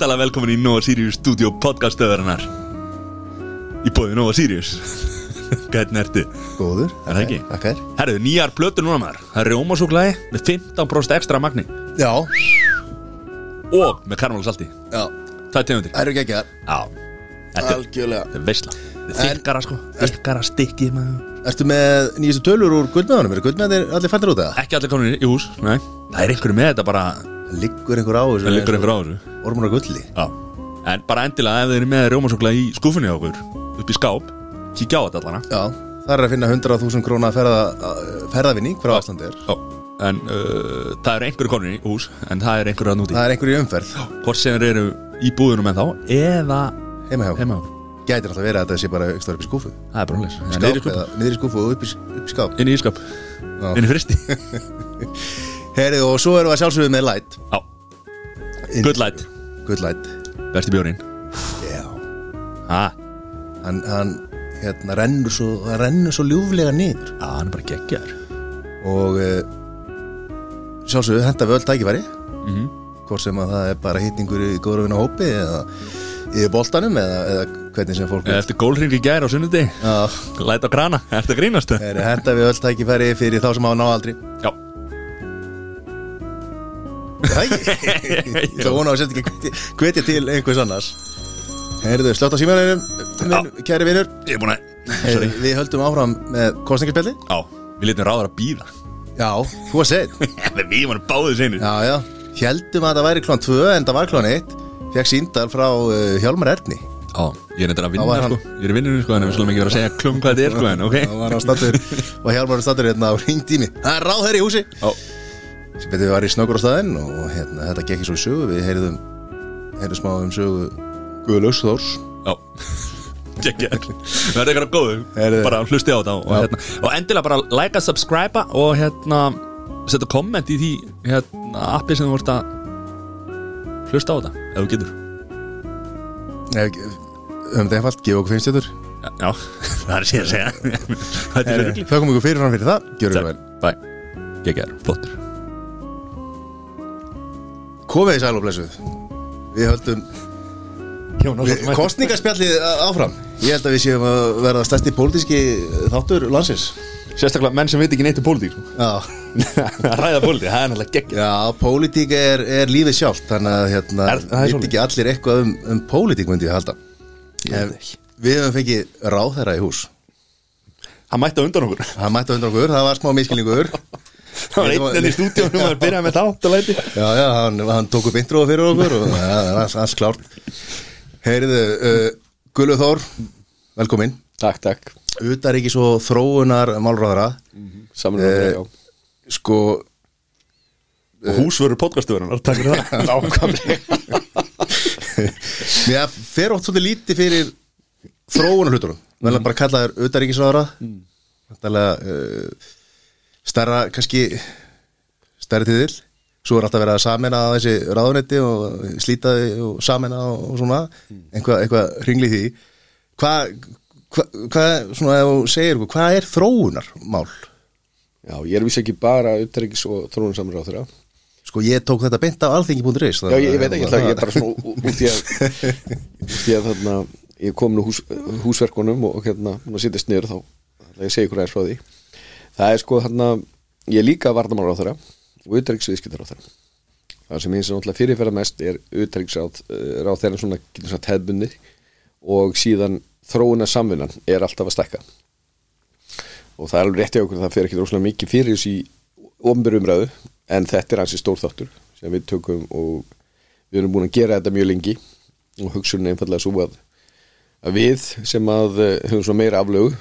Hjartalega velkomin í Nova Sirius Studio podcastöðarinnar Í bóði Nova Sirius. Hvernig ertu? Góður. Er það ekki? Þakkar Herðu, nýjar plötur núna maður. Það er rjómasúklaði með 15% ekstra magni. Já. Og með karmálsalti Já. Það er tegundir. Það eru ekki ekki Já. Þetta er- Algjörlega. þetta er veisla. Þetta er En- þykkara sko. Þykkara stikkið maður. Ertu með nýjastu tölur úr guldmeðanum? Eru guldmeðanir allir fættir út eða? Ekki allir komin í hús, nei. Það er einhverju með þetta bara Liggur einhver á þessu. Það liggur einhver á þessu. Ormur á gulli. Já. En bara endilega ef þið eru með rjómasúklaði í skúfunni okkur Upp í skáp Kíkja á þetta allana Já. Það er að finna 100.000 króna ferða, ferðavinning Hver á Íslandi er. Já. En uh, það eru einhverju komin í hús En það er einhverju að núti Það er einhver í umferð. Hvort sem eru í búðunum en þá Eða Heima hjá. heima á okkur Gætir alltaf verið að þetta sé bara ykkur upp í skúfu Það er bara eða niður í skúfu og upp í, skáp. Inn í ískap. Inn í fristi Herrið og svo erum við að sjálfsögðu með light. Já. Good light. Good light. Besti bjórin Já. Ha? Hann, hann hérna rennur svo, hann rennur svo ljúflega niður. Já, hann er bara geggjar og uh, sjálfsögðu henda við öll tækifæri. Mhm. hvort sem að það er bara hitningur í góðröfina hópi eða í boltanum eða, eða hvernig sem fólk Eftir gólring í gær á sunnundi Já, Læt á krana. Ertu að grínast? Það? er henda við öll tækifæri fyrir þá sem hafa ná aldrei Já Það vona að setja ekki hvetja til einhvers annars. Heyrðu, slögt á símanum. Minn, kæri vinur. Ég er búin að Heyrðu, Við höldum áfram með kostningarspjalli Já Við letum ráður að býða Já, þú að segja Við varum báðið seinir. Já, já, heldum að það væri klón 2 en það var klón 1 Fekk síndal frá uh, Hjálmar Erni. Já Ég er eitthvað að var vinna sko. Ég er í vinnunni sko En við slum ekki vera að segja klum hvað þetta er sko En ok. Það var hann stattur og Hjálmar var stattur hérna í mig Það er ráð í húsi. Já sem betur við var í snöggur á staðinn og hérna, þetta gekk í svo í sögu. Við heyrðum, heyrðum smá um sögu Guðlaus Þórs Já. Gekkjar Það er eitthvað góðu. Heyrðu. Bara hlusti á þetta og, Já. hérna, og endilega bara like, subscribe og hérna setja komment í því hérna, appi sem þú vart að hlusta á þetta ef þú getur. Ef- Um þetta einfalt, gefa okkur þetta Já, já það er sér að segja. Þetta er rugli Þakkum ykkur fyrirfram fyrir það, gjörum við vel. Bæ Gekkjar, flottur Komið í sæl og blessuð. Við höldum við, kostningarspjallið áfram. Ég held að við séum að verða stærsti pólitíski þáttur landsins. Sérstaklega menn sem veit ekki neitt um pólitík. Ræða pólitík, það er náttúrulega gekkjar Já pólitík er, er lífið sjálft Þannig að hérna, Er- veit ekki allir eitthvað um, um pólitík myndi ég halda. Ef, Við höfum fengið ráð þeirra í hús. Hann mætti á undan okkur. Það mætti á undan okkur, það var smá miskilningur Það var einn enn í stúdíónum að byrja með þátt og læti. Já, já, hann, hann tók upp intro fyrir okkur og ja, það er alls, klárt. Heyriðu, uh, Gullu Þór velkomin Takk, takk. Utaríkis og þróunar málráðara Saman með Eh, það, Sko, Og húsvörur podcastuverðunar, takk fyrir það. Já Nákvæmlega. Mér fer oft svolítið lítið fyrir þróunar hlutunum Vel að bara kalla þér utaríkisráðara mm. uh, Stærra, kannski Stærri tíðil Svo er alltaf verið að samena þessi ráðunetti og slíta því og samena og svona. Eitthvað, eitthvað hringli því. Hvað, hvað, hva, svona ef þú segir hvað er þróunarmál? Já, ég er vissi ekki bara uttaríkis og þróunarsamur á þeirra. Sko ég tók þetta beint af alþingi.is Já, ég, ég veit ekki, ég er bara svona út í að út í að þarna ég kom nú hús, húsverkunum og hérna hún að sittast niður þá ætla ég að segja ykkur aðeins frá því það er sko þarna ég er líka varnamál á þeirra og uttaríkis viðskiptar á þeirra það sem eins og náttúrulega fyrirferða mest er uttaríkis á þeirra svona getur sagt hefðbunni og síðan þróuna samvinnan er alltaf að stækka. Og það er alveg rétti á okkur það fer ekki droslega mikið fyrir þessi ofnbjörn umræðu en þetta er hansi stór þáttur sem við tökum og við erum búin að gera þetta mjög lengi og hugsunni einfallega svo að, að við sem að eh, höfum svo meira aflögu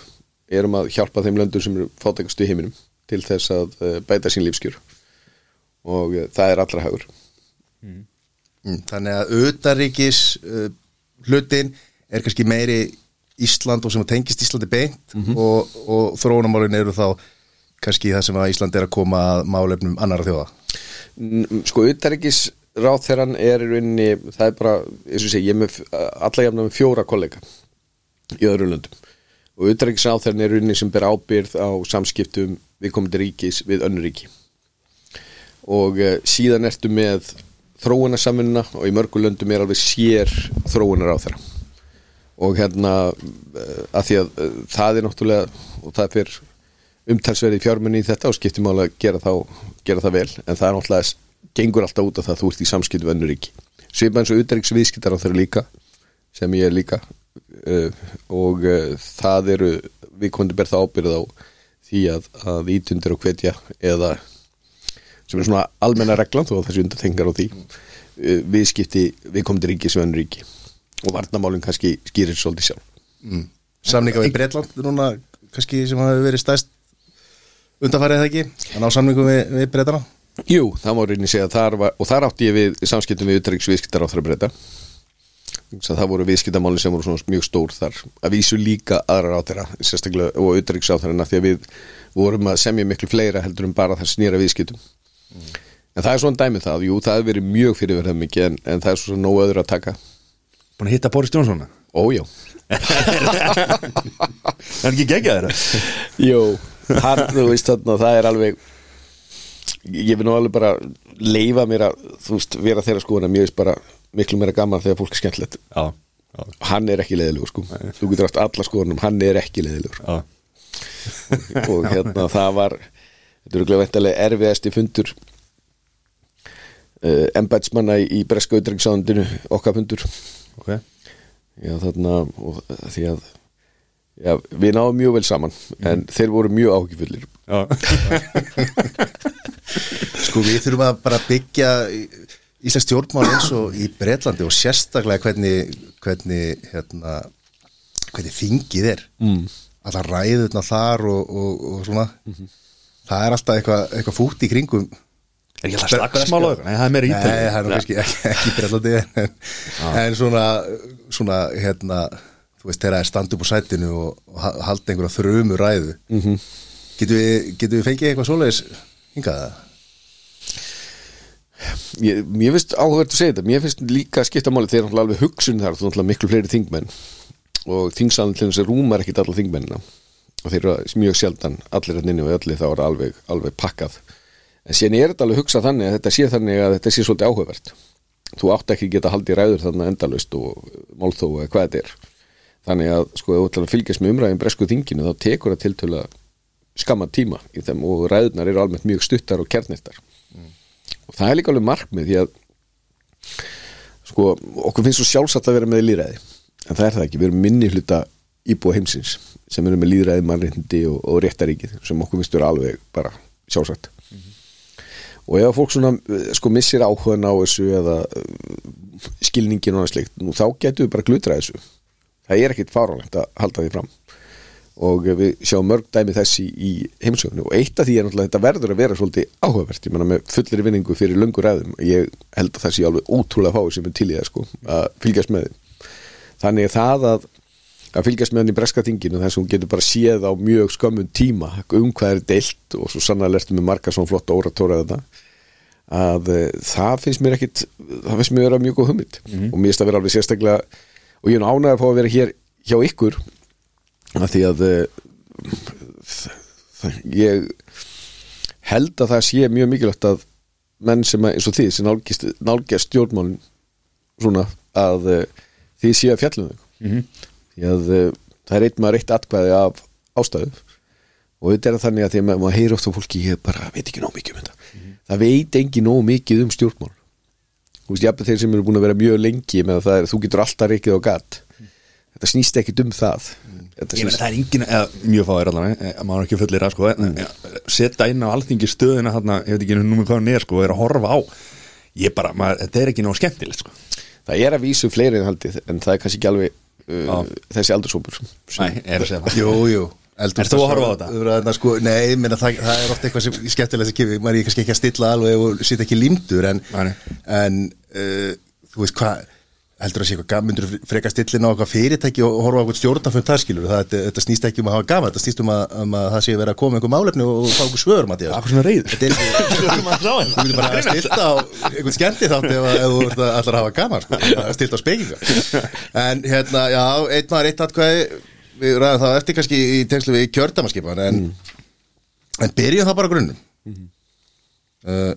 erum að hjálpa þeim löndum sem eru fátækast í heiminum til þess að eh, bæta sín lífskjör. Og eh, það er allra hagur. Mm, Þannig að utaríkis uh, hlutin er kannski meiri Ísland og sem tengist Íslandi beint og, og þróunarmálin eru þá kannski það sem að Ísland er að koma að málefnum annara þjóða. Sko utarikis ráð þeirran er í rauninni, það er bara eins og ég segi, ég er með alla jafna með fjóra kollega í öðrum löndum og þeirran er rauninni sem ber ábyrð á samskiptum við komandi ríkis við önnur ríki. Og uh, síðan ertu með þróunarsamvinna og í mörgu löndum er alveg sér þróunar á þeirra og hérna uh, að því að uh, það er náttúrulega og það fyrir umtalsverði fjármunni í þetta og skiptir mála að gera, gera það vel. En það er náttúrulega gengur alltaf út af það að þú ert í samskiptu vennur ríki. Svipað eins og utanriks viðskiptar á þeirra líka sem ég líka og uh, það eru við komum ber það ábyrð á því að, að ítundir og hvetja eða sem er svona almenna reglan þó að þessi undartengar á því uh, viðskipti við komum til ríki sem vennur ríki. Og varnamálinn kannski skýrir svolítið sjálf. Samninga við Bretland núna kannski sem hafi verið stæst undanfærið það ekki? Að ná samningum við, við Bretana? Jú, það má reyni segja að þar var, og þar átti ég við samskiptum við utryggsviðskiptar á þeirra breyta það voru viðskiptamáli sem voru svona mjög stór þar. Að vísu líka aðrar á þeirra sérstaklega og þeirra því að við vorum að semja miklu fleira heldur en bara það snýra viðskiptum. En það er svona dæmið það, jú það hefur verið mjög fyrirverðað mikið en, en það er svona nóg öðru að taka. Búin að hitta Boris Johnson Ójó Það er ekki gegja þeirra? Jú, hann, þú veist þarna, það er alveg ég vil nú alveg bara leifa mér að, þú veist, vera þeirra skoðuna veist bara miklu meira gaman þegar fólk er skemmtilegt. Já, já, hann er ekki leiðilegur sko. Þú getur átt alla skoðunum, hann er ekki leiðilegur já. Og hérna það var þetta eru glæð veintilega erfiðasti fundur uh, embætsmanna í, í breska utryggsándinu okkar fundur. Ok. Já þarna og, því að já, við náðum mjög vel saman en þeir voru mjög áhugifullir Já, Sko við þurfum að bara byggja Íslands stjórnmál eins og í Bretlandi og sérstaklega hvernig hvernig hérna hvernig þingið er. Mm. alltaf ræðurna þar og, og, og svona. Það er alltaf eitthvað eitthva fútt í kringum. Er ekki alltaf slagsmála Nei, það er meira Nei, ítalið það er nú kannski ekki, ekki í Bretlandi en, en svona, svona hérna, þú veist, þegar það er stand upp á sætinu og, og ha- halda einhverja þrömu ræðu. Mm -hmm. getum, við, getum við fengið eitthvað svoleiðis hingað ég, mér finnst áhugverð að segja þetta. Mér finnst líka að skipta máli náttúrulega alveg hugsun þar þú er miklu fleiri þingmenn. Og þingsalinn að rúmar ekkit alla þingmennina. Og þeir eru mjög sjaldan allir hérna inni og allir þá er alveg, alveg pakkað. En síðan er þetta alveg hugsað þannig að þetta sé þannig að þetta sé svolítið áhugavert. Þú átt ekki geta haldið ræður þarna endalaust og málþó eða hvað þetta er. Þannig að sko þú ætlar að fylgjast með umræðin bresku þinginu þá tekur það tiltölu skamma tíma í þeim og ræðunar eru almennt mjög stuttar og kjarnirtar og það er líka alveg markmið því að sko okkur finnst svo sjálfsagt að vera með líðræði en það er það ekki, við erum minni hluta íbúa heimsins sem eru með líðræði mannrindi og, og réttaríkið sem okkur finnst vera alveg bara sjálfsagt. Og ef fólk svona sko missir áhugan á þessu eða uh, skilningin og slikt, nú þá getum við bara glutra þessu. Það er ekkit fáránlegt að halda því fram og við sjáum mörg dæmi þessi í heimsögunni og eitt af því er náttúrulega þetta verður að vera svolítið áhugavert, ég menna með fullir vinningu fyrir löngur ræðum, ég held að það sé alveg ótrúlega fáið sem er til í það sko að fylgjast með því þannig að það að, að fylgjast með hann í breska þinginu þess að hún getur bara séð á mjög skömmun tíma um hvað er deilt og svo sannlega lertum við marga svona flotta óratóra þetta að e, það finnst mér ekkit það finnst mér vera mjög góð hugmynd. Og mér finnst það vera alveg sérstaklega og ég er ánægði að fá að vera hér hjá ykkur að því að eh, ég held að það sé mjög mikilvægt að menn sem að, eins og þið sem nálgist, nálgast stjórnmálin svona að uh, þið sé að fjallum þau. Mhm. því að uh, það er eitt maður eitt atkvæði af ástæðu. Og þetta er þannig að því að maður, maður heyri oft á fólki ég bara veit ekki nóg mikið um þetta. Það veit engi nóg mikið um stjórnmál. Þú veist, jafnir þeir sem eru búin að vera mjög lengi með að það er, þú getur alltaf reikið á gatt þetta snýst ekkit um það. Þetta Ég meina það er engin, eða mjög fáir allan eh, maður er ekki fullir að sko en, ja, setja inn á alþingi stöðina hann ég veit ekki nú með hvað hann er sko og er að horfa á. Ég bara, maður, þetta er ekki nóg skemmtilegt sko. Það er að vísu fleiri en haldið en það er kannski ekki alveg uh, þessi aldursópur Nei, er að segja það. Jú, jú. Eldhús- Ert þú að horfa á þetta? Sko, nei, minna, það, það er ofta eitthvað sem skemmtilegt að kifi, maður er kannski ekki að stilla alveg og sýta ekki límdur en, Nei. en uh, þú veist hvað heldur að sé eitthvað, myndur freka stillin á eitthvað fyrirtæki og horfa á eitthvað stjórnafund þar skilur það, þetta, þetta snýst ekki um að hafa gaman þetta snýst um að, um að það sé verið að koma einhver málefni og fá einhver svör, Mattías Akkur svona reyður Þetta er ekki Þú getur bara að stilta á einhvern skemmti þátt ef, að- ef þú ert að hafa gaman sko, að stilta á spekinga. En hérna, já, einn maður eitt atkvæði. Við ræðum það eftir kannski í tengslu við kjördamaskipan en, en byrjum það bara grunnum uh,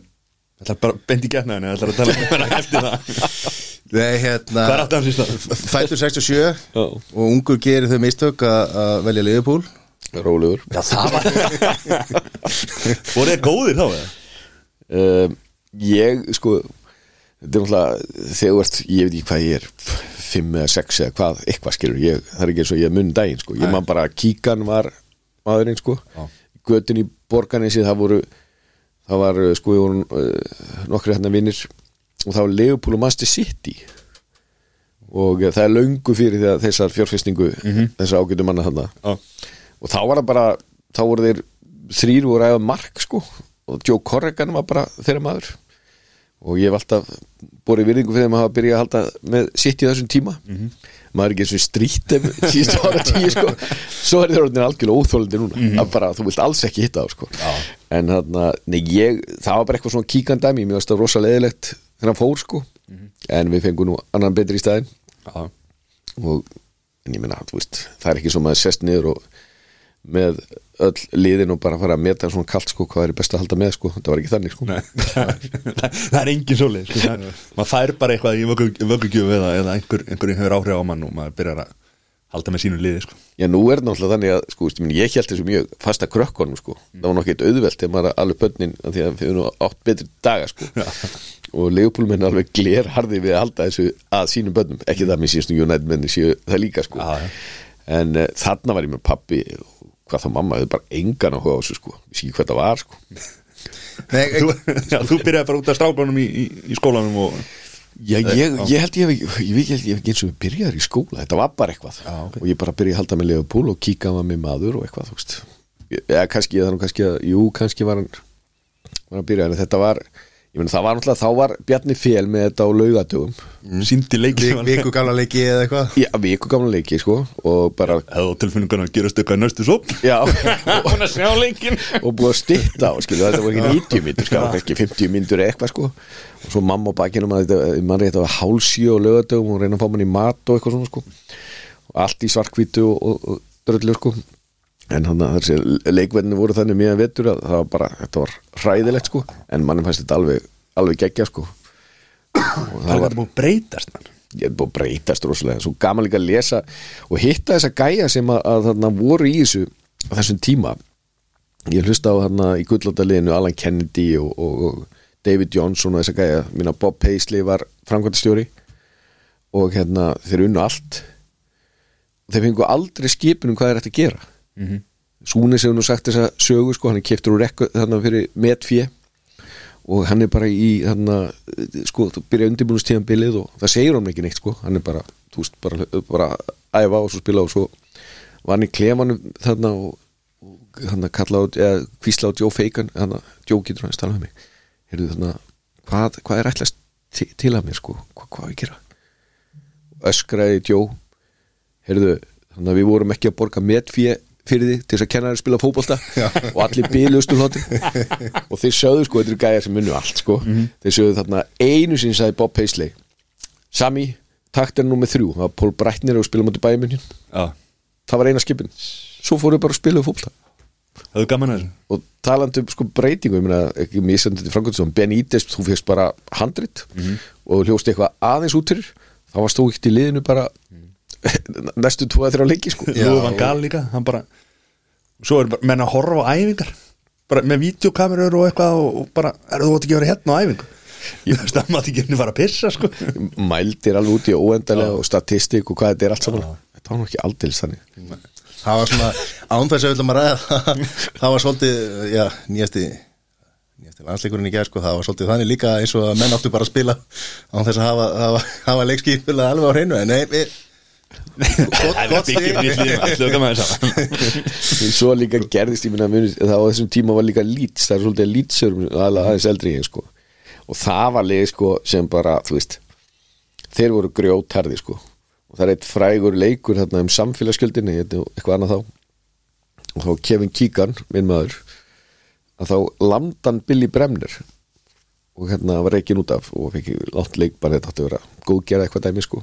Það er bara beint í getnaðinu Það er að tala um hvernig eftir það Nei, hérna Hvað er aftur hans í stað? Fættur 67 Já. og ungur gerir þau mistök að að velja Liverpool Rólegur Já, það var Voru þið góðir þá eða? um, Ég, sko Þetta er náttúrulega Þegar þú ert, ég veit ekki hvað ég er Fimm eða sex eða hvað, eitthvað skilur ég, Það er ekki eins og ég munn daginn, sko Ég man bara að kíkan var maðurinn, sko Já. Götin í borganessi, það voru Það var, uh, sko, ég voru uh, Nokkri hérna vinnir Og það var Leopold og Master City. Og uh, það er löngu fyrir að þessar fjárfestingu Þessar ágætu manna þarna. Já, og þá var það bara þá voru þeir þrýr voru æfa mark sko. Og Joe Corrigan var bara þeirra maður. Og ég hef alltaf borið virðingu fyrir að hafa byrjað að halda með sitt í þessum tíma. Maður er ekki eins og strýtt síðustu ára tíu sko. Svo er þeir orðin algjörlega óþólandi núna. Að bara þú vilt alls ekki hitta á sko. Já. en nei ég það var bara eitthvað svona kíkandæmi, mér varst það rosa leðilegt þegar hann fór sko. En við fengum nú annan betri í staðinn. Já, og en ég veist, það er ekki svo maður sest niður og með öll liðin og bara fara að meta svona kalt sko hvað er best að halda með sko, þetta var ekki þannig sko. Nei, það, það er engin svoleið sko. Maður fær bara eitthvað í vöggu- vöggugjöf eða, eða einhver, einhverjum hefur áhrif á mann og maður byrjar að halda með sínu liði sko. Já, nú er náttúrulega þannig að, sko, veist, ég, held þessu mjög fasta krökkunum, sko. Það var nokkið auðvelt þegar maður alveg bönnin af því að við erum nú átt betri daga, sko. Og Leopoldmenn alveg gler harði við að halda þessu að sínum bönnum ekki það með síðustu United menni séu það líka, sko. Já, já. en uh, þarna var ég með pappi hvað þá mamma, þau bara engan áhuga á þessu, sko. Ég sé ekki hvað það var, sko. Nei, þú, já, þú byrjaði bara út af strákunum í, í, í skólanum og Já, ég, ég held ég hef ekki, eins og við byrjaði í skóla, þetta var bara eitthvað. Já, ok. og ég bara byrjaði að halda með Leopold og kíka var með maður og eitthvað, þú veist. Eða kannski, ég þannig kannski að, jú, kannski var hann var hann að byrja, en þetta var ég meina, það var náttúrulega, þá var Bjarni Fél með þetta á laugadögum, síndi leiki vik, viku gamla leiki eða eitthvað? Já, viku gamla leiki, sko og bara, eða tilfinningun að gerast eitthvað í næstu svo. Já. Búin að sjá leikin og búið að stytta á, skilu, þetta var ekki 90 myndur, sko, kannski 50 myndur eða eitthvað, sko. Og svo mamma og bakinum að þetta, mann þetta var hálsjö og lögadögum og reyna að fá mann í mat og eitthvað svona, sko. Og allt í svarkvítu og, og, og dröllu, sko en þannig að þessi leikvenni voru þannig mjög vetur að það var bara, þetta var hræðilegt, sko. En mannum fannst þetta alveg, alveg geggja, sko. Og það var að breytast man. ég er búið að breytast rosalega. Svo gaman líka að lesa og hitta þessa gæja sem að, að þarna voru í þessu þessum tíma. Ég hlusta á þarna í gullátaliðinu Alan Kennedy og, og, og David Johnson og þessa gæja. Mína Bob Paisley var framkvæmtastjóri og hérna þeir unnu allt. Þeir fengu aldrei skipin um hvað þeir ætti að gera mm -hmm. Súnis hefur nú sagt þessa sögu sko, hann keftur úr rekku þarna fyrir metfjö og hann er bara í þarna, sko, þú byrja undirbúinustíðanbilið og það segir hann ekki neitt sko, hann er bara, þú veist, bara, bara æfa og svo spila og svo var hann í klefanum þarna og, og hann kalla á, eða kvísla á Joe Fagan, hann að Joe getur hann stala með mig, heyrðu þarna hvað, hvað er ætlast til, til að mér sko? Hvað, hvað ég að gera? Öskraði Joe. Heyrðu, þannig að við vorum ekki að borga metfíi fyrir því til þess að kenna þér að spila fótbolta og allir bílustu hlóti og þeir sögðu sko, þetta eru gæjar sem munnu allt sko, þeir sögðu þarna einu sinni sagði Bob Paisley Sami, takt er nú með þrjú. Það var Pól Breitnir og spila mútið bæjumunnin já, það var eina skipin. Svo fóru bara að spila fótbolta. Það er gaman að og talandi um sko breytingu ég meina, ekki misandi til Frankvöldsson Benítez, þú fegst bara handrit og hljóst eitthvað aðeins út fyrir. Þá varst þú ekkert í liðinu bara næstu tvo að þrjá leiki sko. Já. Lúið van Gaal líka, hann bara svo er bara menn að horfa á æfingar. Bara með videokamerur og eitthvað og, bara, er þú átt ekki að vera hérna á æfingu. Ég veist að maður ekki henni fara að pissa sko. Mældir alveg út í óendalega og statistik og hvað þetta er allt saman. Þetta var nú ekki aldeilis þannig. Það var svona án þess að við viljum að ræða það var svolítið, já, nýjasti nýjasti landsleikurinn í gerð sko, það var svolítið þannig líka eins og að menn áttu bara að spila án þess að hafa, hafa, hafa leikskipilega alveg á hreinu, en nei, við svo líka gerðist ég minna það á þessum tíma var líka lýts það er svolítið lýtsur aðeins eldri ég sko. Og það var leið sko sem bara þú veist þeir voru grjótharði sko. Og það er eitt frægur leikur þarna um samfélagsgjöldinni eitthvað annað þá. Og þá Kevin Keegan, minn maður að þá landan Billy Bremner. Og hérna var reikin út af og fekk langt leik bara þetta átti að vera góðgerða eitthvað dæmi sko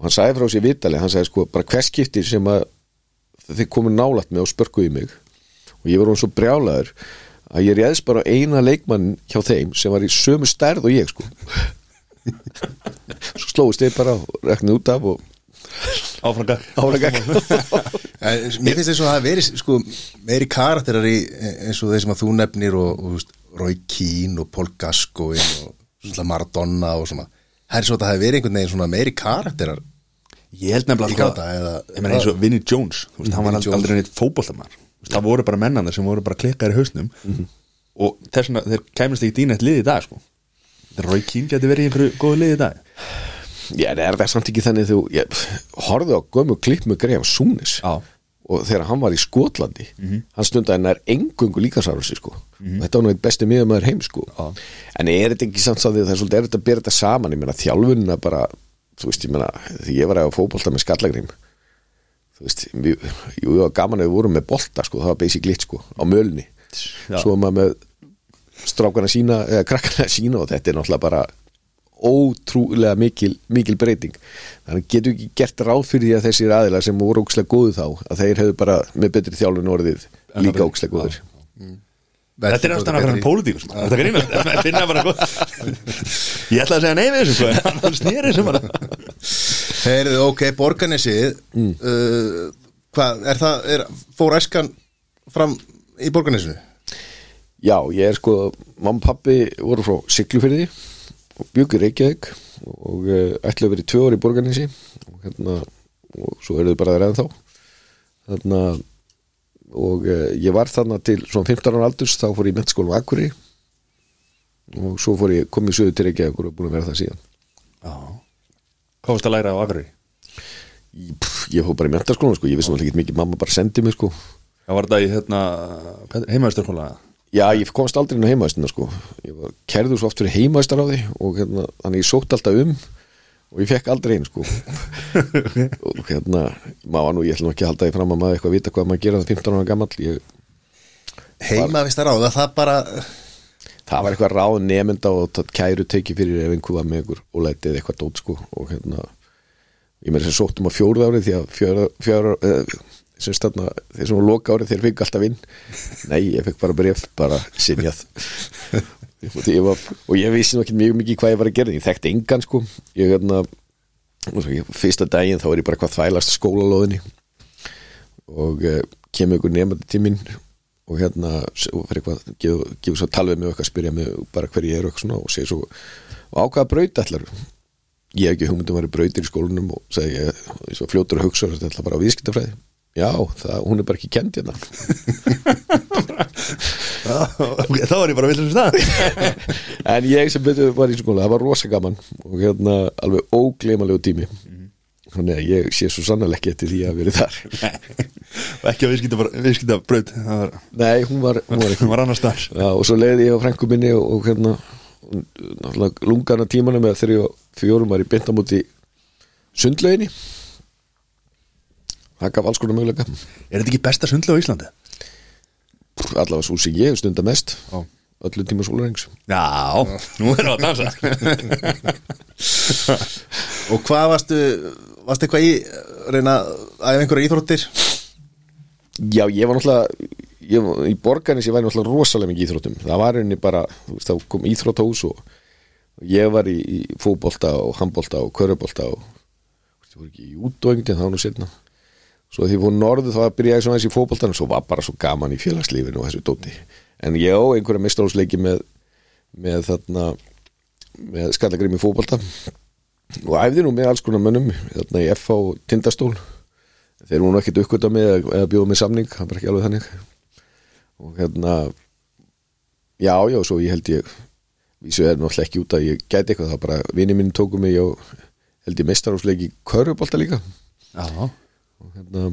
og hann sagði frá sér vitali, hann sagði sko bara hvers skipti sem að þeir komu nálætt með og spörkuði mig. Og ég var hún svo brjálaður að ég réðst bara á eina leikmann hjá þeim sem var í sömu stærð og ég sko. Svo slóist þeir bara og reknið út af og Áfranga álega En Mér finnst þess að það hafi verið sko, meiri karakterar í eins og þeir sem að þú nefnir og, og Roy Keane og Paul Gascoigne og Maradona og svona. Það er svo að það hafi verið einhvern veginn svona meiri karakterar Ég held nefnilega sko, káta, eða- Ég meina eins og Vinnie Jones þú veist, Hann var Jones. aldrei neitt fótboltamar Það voru bara mennandi sem voru bara klikkar í hausnum Og þess vegna þeir kæmast ekki dýna eitt lið í dag sko Roy Keane geti verið í einhverju góðu lið í dag Já, en er það samt ekki þannig þú ég, horfðu á gömu klipp með Graham Súnis Já. og þegar hann var í Skotlandi hann stundaði nær engungu líkasárfasi sko. og þetta var nú eitt besti miðamæður heim sko. Já. en er þetta ekki samt sáðið það er svolítið erfitt að bera þetta saman ég meina þjálfunina bara þú veist, ég meina, því ég var að fótbolta með skallagrim þú veist, við, jú, ég var gaman að við vorum með bolta sko, það var basically it sko, á mölni. Já. svo maður með strákana sína, eða krakkana sína og þetta er náttúrulega bara ótrúlega mikil, mikil breyting. Þannig getur ekki gert ráð fyrir því að þessir aðilar sem voru ókslega góðu þá að þeir hefðu bara með betri þjálfun orðið líka ókslega góður Þetta er ástæðan að vera pólitíkus Þetta er grínast Ég ætla að segja nei við þessu Hann snýri sem bara. Heyrðu, ok, Borganisið Mm. uh, Hvað, er það, er, fór æskan fram í Borganisinu? Já, ég er sko, mamma og pappi voru frá Siglufyrði og byggur Reykjavík og uh, ætlaðu að vera í tvö ári í Borgarnesi og hérna og svo eru þau bara þeir ennþá. Þarna og uh, ég var þarna til svona 15 ára aldurs þá fór ég í mentaskóla á Akurey og svo fór ég komið sögur til Reykjavík og búin að vera það síðan. Já. Hvað varst að læra á Akureyri? ég, fór bara í mentaskóla sko, ég vissi náttúrulega ekki mikið mamma bara sendi mig sko. Það var þetta í hérna heimaðsturkóla Já, ég komst aldrei inn á heimaðistina sko. Ég var kærður svo oft fyrir heimaðistar á því og hérna, þannig ég sótt alltaf um og ég fekk aldrei einn sko. Og hérna maður nú, ég ætlum ekki að halda því fram að maður eitthvað vita hvað maður gera það 15 ára gamall. Ég, Heima vist að ráða, það bara það var eitthvað ráð nefnda og það kæru teki fyrir ef einhver var með einhver og lætið eitthvað dót sko. Og hérna ég með þess að sóttum á fjórða ári því að fjóra, fjóra uh, sem stanna, þeir sem var loka ári þeir fengi alltaf inn. Nei, ég fekk bara bref, bara sinjað ég var, og ég vissi ekki mjög mikið hvað ég var að gera ég þekkti engan sko. Ég, hérna, fyrsta daginn þá er ég bara hvað þvælast á skólalóðinni. Og uh, kemur ykkur nefnandi til mín og hérna og fyrir eitthvað, gefur gef svo tal við mig og eitthvað spyrja mig bara hver ég er og svona og segir svo og ákvaða braut ætlar ég hef ekki hugmyndum að vera brautir í skólanum og segi ég, ég svo fljótur að hugsa þetta ætla bara á viðskiptafræði já, það, hún er bara ekki kend hérna. Þá var ég bara villum stað. En ég sem betur var í skóla, það var rosa gaman og hérna alveg ógleimalegu tími. Þannig að ég sé svo sannlega ekki eftir því að verið þar. Og ekki að braut það var, nei, hún var, hún var hún var annars þar Já, og svo leiði ég á frængu minni og, og hérna lungana tímanum með þegar ég fjórum var í beintamóti sundlauginni það gaf alls konar möguleika er þetta ekki besta sundlega á Íslandi? Pff, allavega svo sem ég stunda mest Já. öllu tíma sólarhengs Já, nú erum við að dansa Og hvað varstu, varstu eitthvað í reyna að einhverja íþróttir? Já, ég var náttúrulega ég, í borgarnis ég væri náttúrulega rosalega mikið íþróttum það var henni bara, þú veist, þá kom íþróttahús og ég var í, í fótbolta og handbolta og körubolta og þú veist, ég voru ekki í útdóingin var nú setna svo því fór norðu þá byrjaði svona fótboltan og svo var bara svo gaman í félagslífinu og þessu dóti. En ég á einhverja mistráðsleiki með, með þarna með skallagrim í fótbolta og æfði nú með alls konar mönnum þarna í FH tindastól. Þeir voru ekkert uppgöta með eða, bjóða með samning, það var ekki alveg þannig. Og hérna já, já, svo ég held ég vísu er náttúrulega ekki út að ég gæti eitthvað það bara, vini minn tóku mig og held ég mestarásleiki körfubolta líka. Já, hérna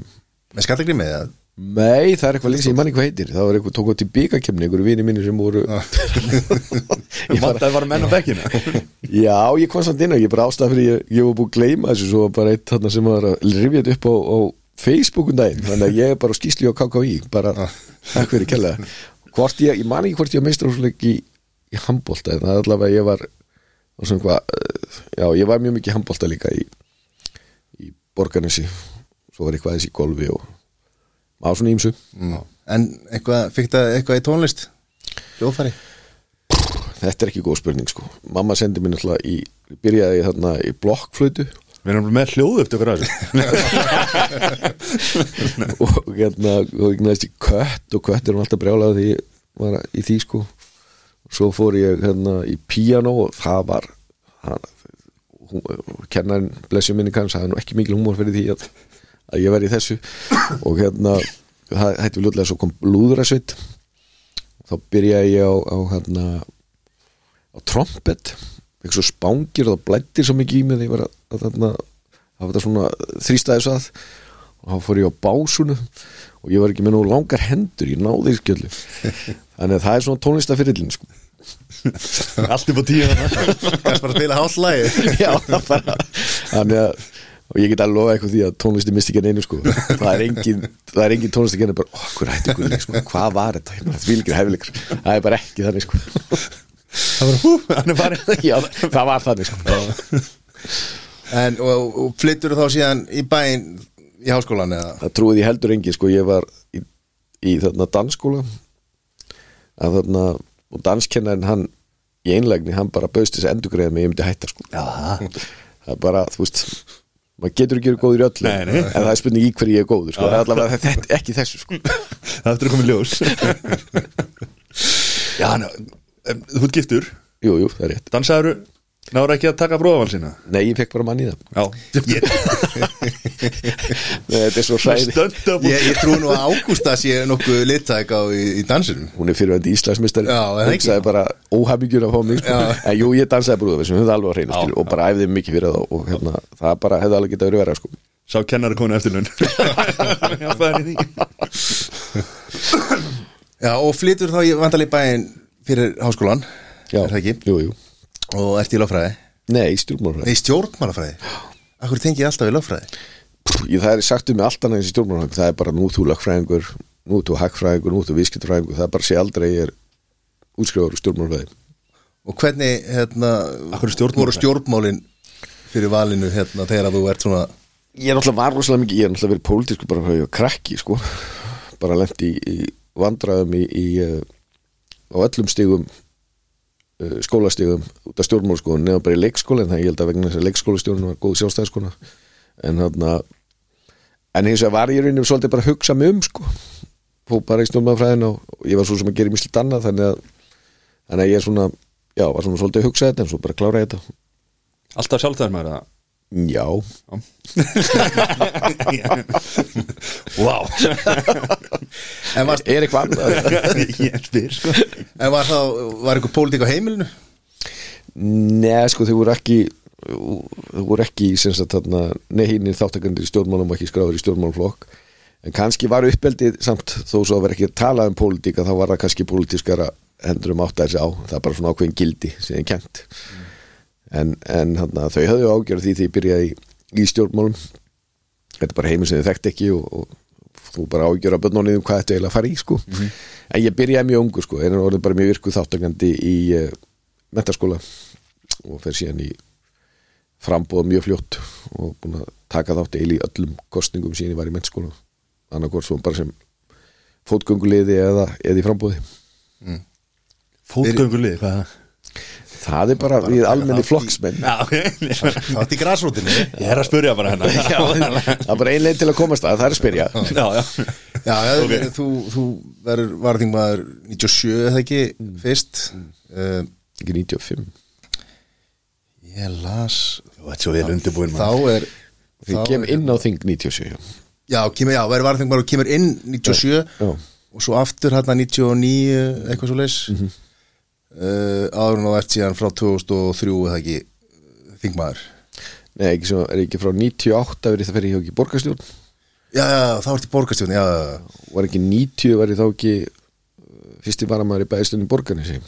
Með skallagrimið eða? Nei, það er eitthvað lýsing, ég manni hvað heitir. Það var eitthvað tók átt í byggarkemni, einhverju vini mínir sem voru ég vant að var menn á bekkinu Já, ég kom samt inn og ég bara ástæða fyrir ég, ég var búin að gleyma þessu svo var bara eitt þarna sem var að rifja þetta upp á, á Facebookun daginn, þannig að ég er bara á skýslu á KKÍ, bara takk fyrir kella hvort ég, ég man ekki hvort ég var meistarhúsleik í, í handbolta en það er allavega ég var og svona hvað, eh, já, ég var mjög mikið í handbolta líka í, í borgarnesi svo var eitthvað þessi í golfi og á svona ímsu En eitthvað, fikk það eitthvað í tónlist? hljóðfæri? Þetta er ekki góð spurning sko. Mamma sendi mér náttúrulega í byrjaði ég þarna í blokkflötu Við erum með hljóðu eftir okkur að þessu og hérna og ég næst í kött og kött er hún alltaf brjálega því var í því sko. Svo fór ég hérna í píano og það var hann, hún, kennarinn blessið minni kanns það er nú ekki mikil humor fyrir því að, að ég verði í þessu. Og hérna það hætti við lútlega svo kom lúðrasveit. Þá byrjaði ég á, á hérna á trompet. Eitthvað svo spángir og það blættir svo mikið í mig þegar ég var að, að þarna það var þetta svona þrýstæðis að og þá fór ég á básunu og ég var ekki með nú langar hendur ég náði í skjöldu þannig að það er svona tónlistafyrillin sko. Allt upp á tíu þarna kannski bara að spila hálflægi já, það bara. Þannig að og ég get alveg lofa eitthvað því að tónlisti misti ekki einu sko. Það er engin, það er engin tónlisti ekki bara, oh, hver hætti guðling, sko, hvað var þetta? Það er vilkir hefilegur, það er bara ekki þannig sko. Það var hú, hann er farið já, það var þannig sko. En, og, og flyttur þá síðan í bæinn í háskólan eða? Það trúið ég heldur engin sko, ég var í, í þarna dansskóla. Að þarna og danskennarinn hann í einlegni, hann bara að endurgreða mig, ég myndi hætta sko. Já, það er bara, þú veist maður getur ekki verið góður í öllu Nei, nei. en það er spurning í hverju ég er góður sko. er allavega þetta, ekki þessu sko. það eftir að koma í ljós Já, ná, em, þú ert giftur jú, jú, það er rétt Dansaður, náður ekki að taka bróðaval sína nei, ég fekk bara mann í það Já, ég Nei, þetta er svo upp ég, ég trú nú að Ágústa sé nokkuð littæk á í, í dansinum hún er Já, er það ekki? hugsaði bara óhamingjur að fá mig sko. Já. en jú, ég dansaði brúða sem höfðu alveg Já, skilur, og bara æfði mikið fyrir það og hérna, það bara hefði alveg getað verið vera sko. Sá kennari konu eftir lunn Hjálpaði henni í því já, og flyttur þá í vandalega bæinn fyrir háskólan Já, er það ekki? jú, jú. Og ert í lögfræði? Nei, stjórnmálfræði nei, stjórnmálafræði? Akkur tengi ég alltaf í lögfræði? Ég, það er sagt um mig allt annað eins í stjórnmálfræði það er bara nú þú lögfræðingur nú þú hagfræðingur, nú þú viðskiptfræðingur það er bara sé aldrei ég er útskrifur úr stjórnmálfræði og hvernig hérna, Af hverju stjórnmálafræði? voru stjórnmálin fyrir valinu hérna, þegar að þú ert svona ég er náttúrulega var rosalega mikið, ég er náttúrulega verið pólitísku bara ég var krakki sko. Bara lendi í, í vandræðum í, í uh, á öllum stigum uh, skólastigum út af stjórnmálskóðun nefnum bara í leikskóla en það ég held að vegna þess að leikskólastjórn var góð sjálfstæðskona en þarna en hins vegar var ég rauninni svolítið bara að hugsa mig um sko. Fó bara í stjórnmálfræðin og, og ég var svo sem að gera mislit annað þannig að, þannig að ég er svona já, var svona svolítið að hugsa þetta en svo bara klára þetta. Alltaf sjálfstæðar maður já, Vá. En var, er eitthvað Ég spyr sko. En var þá, var eitthvað pólitík á heimilinu? Nei, sko, þau voru ekki þau voru ekki nehinir þáttakandir í stjórnmálum og ekki skráður í stjórnmálflokk en kannski var uppeldið samt þó svo að vera ekki að tala um pólitíka þá var það kannski pólitískara hendur um átt að þessi á. Það er bara svona ákveðin gildi sem ég kent en, en þarna, þau höfðu ágjörð því því ég byrjaði í, í stjórnmálum. Þetta er bara heimur sem þau þekkt ekki og, og þú bara ágjör að börnunni um hvað þetta eiginlega að fara í sko. en ég byrjaði mjög ungu sko, en orðið bara mjög virkuð þáttakandi í uh, mentaskóla og fer síðan í frambóða mjög fljótt og búin að taka þátt eil í öllum kostningum síðan ég var í mentaskóla annarkvort svo bara sem fótgönguliði eða, eða í frambóði Fótgöngulið, hvað er það? Það er bara við almenni flokksmenn. Það átt í grasrótinni. Ég er að spyrja bara hennar Já, það er bara ein leið til að komast að það er að spyrja. Já, já. Já, já. Ok. þú, þú verður varðingmaður 97 eða ekki fyrst? Uh, ekki 95 ég las Þú ert svo vel undirbúin þá er Þegar þá kem er- inn á þing 97 já. já, kemur, já, verður varðingmaður og kemur inn 97 Já. og svo aftur hérna 99 eitthvað svo leis mm -hmm. Uh, áður en á ert síðan frá 2003 eða ekki þingmaður? Nei, ekki svo, er ekki frá 98 verið það fyrir hjá ekki borgarstjórn? Já, já, þá ert í borgarstjórn já, var ekki 90 var ég þá ekki uh, fyrsti varamæður í bæðistunni borgarni sem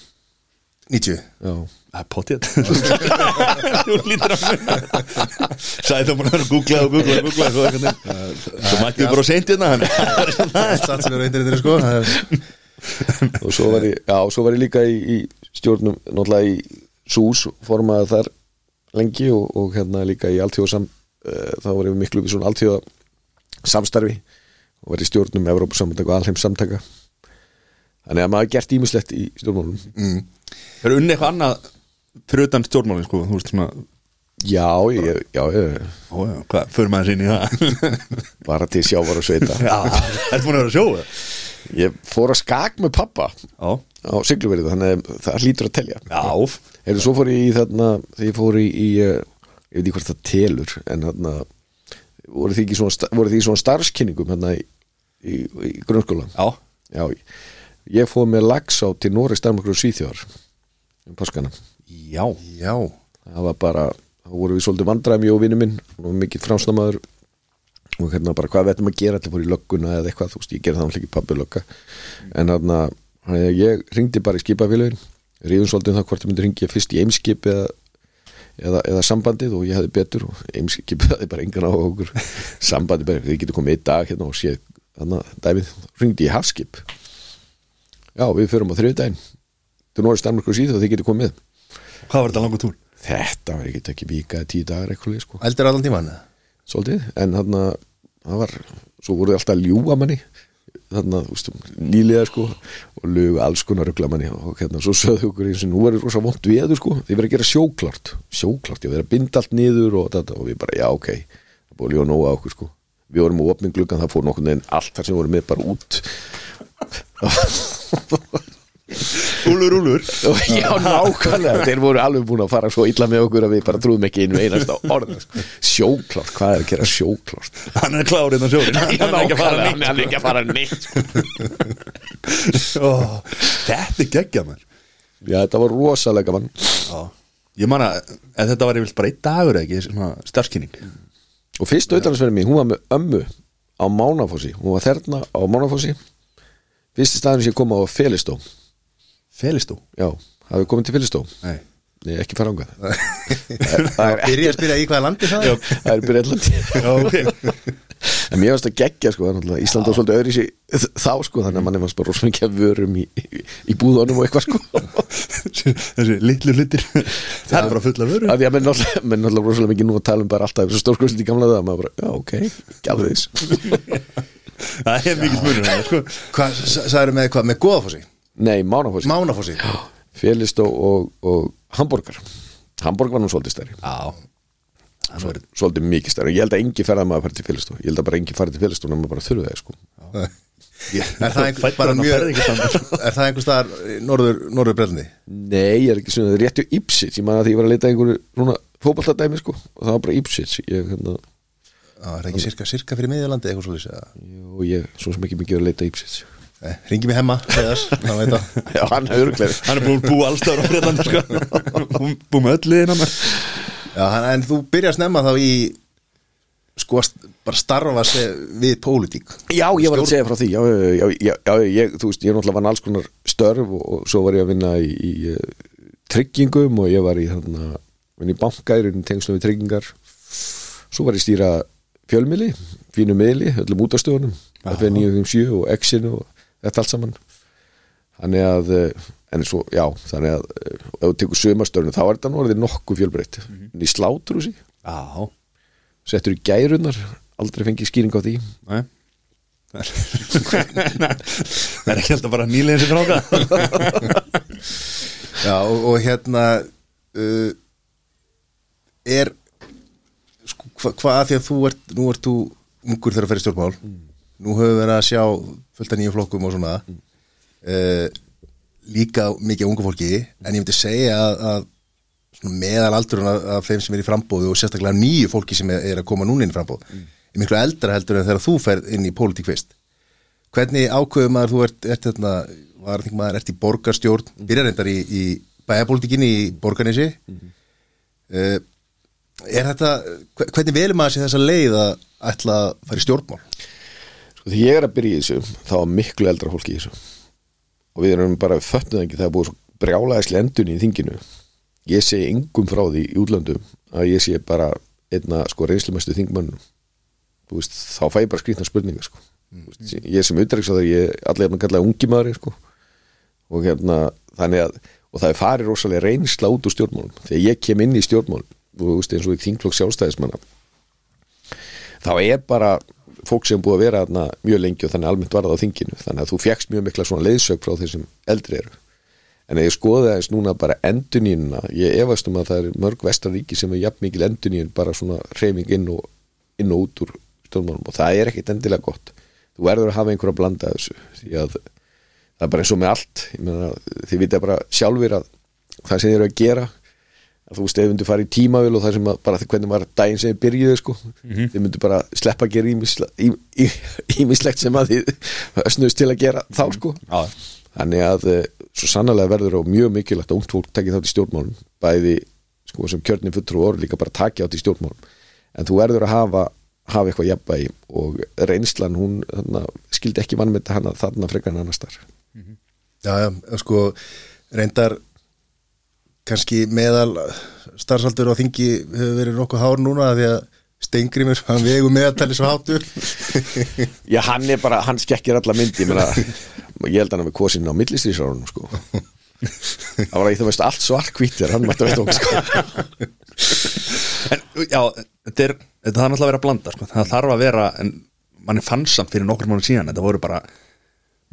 90 já, Það er potið Þú lítur að munna Sæði það bara að googla og googla og googla Svo, mættum við bara seint hérna hann. Satt sem er sko og svo var ég, já, svo var ég líka í, í stjórnum, náttúrulega í SÚS formaði þar lengi og, og hérna líka í alltjóðsam uh, þá var ég miklu við svona alltjóða samstarfi og í stjórnum Evrópusamtaka og alheims samtaka þannig að maður har gert ímislegt í stjórnmálum. Mm. Er unni eitthvað annað fyrir utan stjórnmálin sko, þú veist svona já, ég, já, ég, Ó, já, hvað, fyrir maður sín í það? Bara til sjávar og sveita. Já, ertu búin að vera sjóða ég fór að skak með pappa Já, á sigluverið, þannig að það hlýtur að telja. Já, Heyrðu, svo fór ég í þarna þegar ég fór í, í uh, ég veit ekki hvort það telur en þarna voru því ekki svona, voru því svona starfskynningum hérna í, í, í grunnskóla já. Já, ég fór með lags á til Noreg, Danmarkur og Svíþjóðar um páskana. Já, Já, það var bara, þá voru við svolítið vandræðum ég og vinnu minn, og mikið framsnamaður og hérna bara hvað við ættum að gera allir fór í lögguna eða eitthvað, þú veist, ég gerði það náttúrulega ekki pabbi lögga, en þarna ég ringdi bara í skipafélagin ríðum svolítið um það hvort ég myndi ringja fyrst í eimskip eða, eða, eða sambandið og ég hefði betur og eimskip hefði bara engan á okkur. Sambandið bara, þið getur komið einn dag hérna og séð þarna dæmið, ringdi ég hafskip. Já, við förum á þriðdægin til Norris, Danmarkur og Síð og þið getur komið. Hvað var þetta langur túr? þetta var ekki ekki vika tíu dagar eitthvað sko. eldir allan tíman svolítið, en þarna það var, svo voru þið alltaf að ljúga manni þarna, þú veist, nýlega sko, og lögu alls konar ruggla manni og hérna, svo sögðu okkur eins og nú er rosa vont veður sko, þið verður að gera sjóklart sjóklart, ég verður að binda allt niður og þetta, og við bara, já, ok, það búið ljóða nóga okkur sko, við vorum á opning gluggan það fór nokkur neginn allt þar sem við vorum með bara út Úlur, úlur já, nákvæmlega, þeir voru alveg búin að fara svo illa með okkur að við bara trúðum ekki einu einasta orð sko. Sjóklart, hvað er að gera sjóklart? Hann er klárið á sjórin Hann er ekki að fara neitt hann er ekki að fara neitt sko. Ó, Þetta er geggja mér Já, þetta var rosalega mann Ég man að, að þetta var yfirleitt bara einn dagur ekki, svona starfskynning. Og fyrst auðvitaðsverðin mín, hún var með ömmu á Mánafossi, hún var þerna á Mánafossi. Fyrsti staðin sem ég kom á var Felistó? Já, hafið komið til Felistó? Nei. Nei, ekki fara ánga Það er ekki, Byrja að spyrja í hvaða landi það er. Það er Já, ok. En mér varst að geggja sko, þannig að Ísland var svolítið öðri sér þá sko, þannig að manni varst bara rosa mikið að vörum í, í, í búðunum og eitthvað sko. Þessi litlu hlutir. Það er bara fulla vöru. Að því að menn náttúrulega rosalega mikið nú að tala um bara alltaf þessu stórskvöldsindi í gamla það, maður bara, já ok, gjálfið þess Það er mikið hann, sko. Hvað, sagður með hvað, með Góðafossi? Nei, Mánafossi, Mánafossi. Félistó og, og Hamburger Hamburg var nú svolítið stærri. Já. Það er svolítið mikið stærri, ég held að engi ferða maður að fara til Félistó. Ég held að bara engi fara til Félistó nema bara þurfa það sko. Er það einhver. Er það staðar í norður, norður brellni? Nei, ég er ekki svona, það er rétti á Ipsits ég man að því ég var að leita að einhverju svona fótballtadæmi sko. Og það var bara Ipsits ég, hérna, Já, er það ekki sirka, sirka fyrir miðjulandi eitthvað svolítið og ég, svo sem ekki mikið að leita að Ipsits Ringi mig hemma, Já, hann er örglega Hann er búin að búa allstáður á Breitlandi, sko. Búin með öll liðina með Já, hann- en þú byrjar snemma þá í sko bara starfa við pólitík. Já, ég var að segja frá því. Já, já, já, ég, þú veist, ég er náttúrulega vann alls konar störf og, og svo var ég að vinna í, í uh, tryggingum og ég var í þarna, í bankærin tengslum við tryggingar. Svo var ég stýra fjölmiðli fínu miðli, öllum útastöðunum F957 og X-inu og þetta allt saman. Þannig að eh, en svo, já, þannig að eh, ef þú tekur sömastörnu þá er þetta nú orðið nokkuð fjölbreytt. En í slátur og sí, settur í gærunar aldrei fengið skýring á því. Nei. Það er ekki alltaf bara nýlegin sem fráka Já, og, og hérna uh, er sko, hva, hvað að því að þú ert nú ert þú ungur þegar að ferja stjórnmál nú höfum við verið að sjá fullt af nýjum flokkum og svona. Uh, líka mikið ungu fólki. En ég myndi segja að, að meðal aldurinn af, þeim sem er í frambóðu og sérstaklega nýju fólki sem er, er að koma núna inn í frambóð er miklu eldra heldur en þegar þú ferð inn í pólitík fyrst. Hvernig ákveðum maður þú ert, ert hérna, var þing maður ert í borgarstjórn, byrjar reyndar í, í bæjapolítikinni í borgarnesi. Uh, er þetta hve- hvernig velum maður sér þessa leið að ætla að fara í stjórnmál Sko þegar ég er að byrja í þessu þá var miklu eldra fólki í þessu. Og við erum bara fötnuð ekki það er búið svo brjálæðislega endun í þinginu. Ég sé engum frá því í útlöndum að ég sé bara einna sko reynslumestu þingmönnum. Þú veist, þá fæ ég bara skrýtna spurningar sko. Þú veist, ég sem ég er allir hérna kallaði ungi maður sko. og hérna þannig að og það er farið rosalega reynsla út úr stjórnmálum. Þegar ég kem inn í stjórnmálum og þú veist eins og þingflokk sjálfstæðismanna þá er bara fólk sem búið að vera þarna mjög lengi og þannig almennt var það á þinginu. Þannig að þú fjekkst mjög mikla svona leiðsög frá þeir sem eldri eru. En ef ég skoði aðeins núna bara endurnýjunina ég efast um að það er mörg vestaríki sem er jafn mikil endurnýjun bara svona reyfing inn og, inn og út úr stjórnmálum. Og það er ekkit endilega gott. Þú verður að hafa einhver að blanda þessu því að það er bara eins og með allt. Meina, þið vitið bara sjálfur að það sem þið eru að gera þú veist, ef þið myndu fara í tímavil og það sem að, bara hvernig var daginn sem þið byrjuðu sko. þið myndu bara sleppa að gera ímislegt sem að þið snust til að gera þá sko. Já, þannig að eh, svo sannlega verður á mjög mikilvægt að ungt fólk takki þátt í stjórnmálum bæði sko, sem kjörnum fulltrú og orð líka bara takki átt í stjórnmálum. En þú verður að hafa, hafa eitthvað jafnbæði og reynslan hún þarna, skildi ekki vann með hana þarna frekar en annars þar Já, já, sko reyndar kannski meðal starfsaldur á þingi hefur verið nokkuð hár núna því að Steingrimur, hann vegu meðaltali svo hátu Já, hann er bara, hann skekkir alla myndi ég, meina, ég held hann að við kosin á millistrísárunum sko það var ekki það veist allt svart hvítið hann mætti að okkur sko en já, þetta er þetta þarf náttúrulega að vera að blanda sko. það þarf að vera, en mann er fannsamt fyrir nokkur mánu síðan, þetta voru bara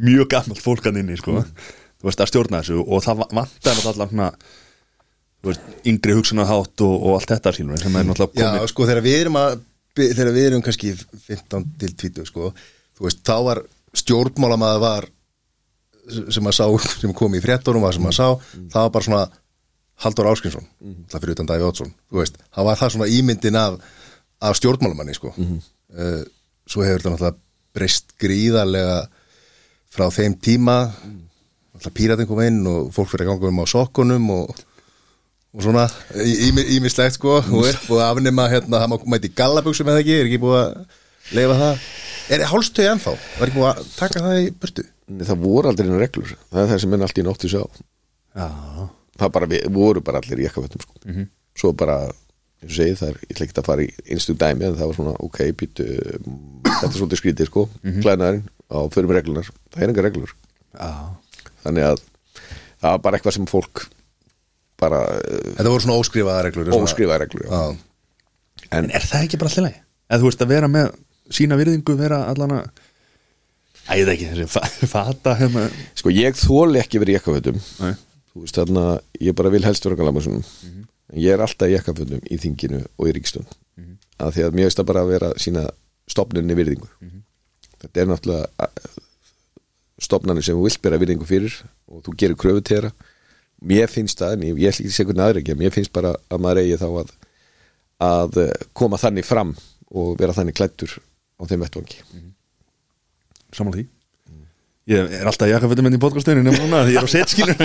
mjög gammalt fólkan inni sko. þú veist, að stjórna þessu og það vantar náttúrulega svona, þú veist, yngri hugsunarhátt og, og allt þetta skilur sem er náttúrulega Já, komið. sko, þegar við erum að þegar við erum kannski 15 til 20 sko, þú veist, þá var stjórnmálamaður var sem að sá, sem kom í fréttunum var sem að sá, það var bara svona Haldur Áskinsson, það fyrir utan Daví Ótsson þú veist, það var það svona ímyndin af, af stjórnmálamanni sko. Uh, svo hefur þetta náttúrulega breyst gríðarlega frá þeim tíma náttúrulega píratin kom inn og fólk fyrir að ganga um á sokkunum og, og svona ímislegt sko. Og er búið að afnema hérna, það má mæti gallabuxum eða ekki, er ekki búið að leifa það? Er hálstöði ennþá, var ekki búið að taka það í burtu? Það voru aldrei einu reglur. Það er það sem menn allt í nóttu sá Já, það bara, við, voru bara allir í jakkafötum sko. svo bara, eins og segið það er, ég ekki að fara í einstu dæmi en það var svona, ok, býtu þetta er svolítið skrítið, sko, mm -hmm. klænaðurinn á með reglunar, það er enga reglur. Já, þannig að það var bara eitthvað sem fólk bara Þetta voru svona óskrifaða reglur óskrifaði reglur já. Já, en er það ekki bara alltaf leið? eða þú veist að vera með sína virðingu vera allan að æði ekki þessi fa- fata hérna. Sko, ég þóli ekki verið í jakkafötum. Þú veist, þarna, ég bara vil helst vera galamásunum en ég er alltaf í jakkafötum í þinginu og í ríkstun mm að því að mér veist að bara vera sína stopnunni virðingu. Þetta er náttúrulega stopnarnir sem þú vilt bera virðingu fyrir og þú gerir kröfu til þeirra mér finnst það, en ég, að segja hvernig aðra ekki mér finnst bara að maður eigi þá að að eh, koma þannig fram og vera þannig klættur á þeim vettvangi. Samanlega því. Ég er alltaf jakkafötum enn í podcastunni nema núna því ég er á setskilur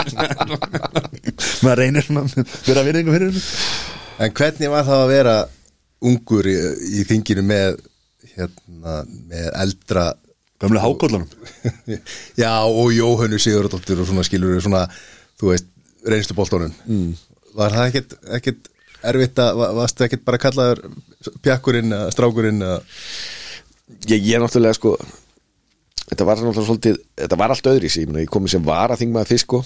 maður reynir svona að vera virðingu fyrir henni En hvernig var það að vera ungur í, í þinginu með hérna, með eldra gömlega hákóllunum Já, og Jóhönnu Sigurðardóttir og svona skilur svona, þú veist, reynstu bóltónum mm. Var það ekkert, ekkert erfitt að, va- varstu ekkert bara kallaður pjakkurinn, eða strákurinn eða? Ég, ég náttúrulega sko þetta var náttúrulega svolítið þetta var allt öðri síðan, ég komið sem var að þingmaða fyrst sko,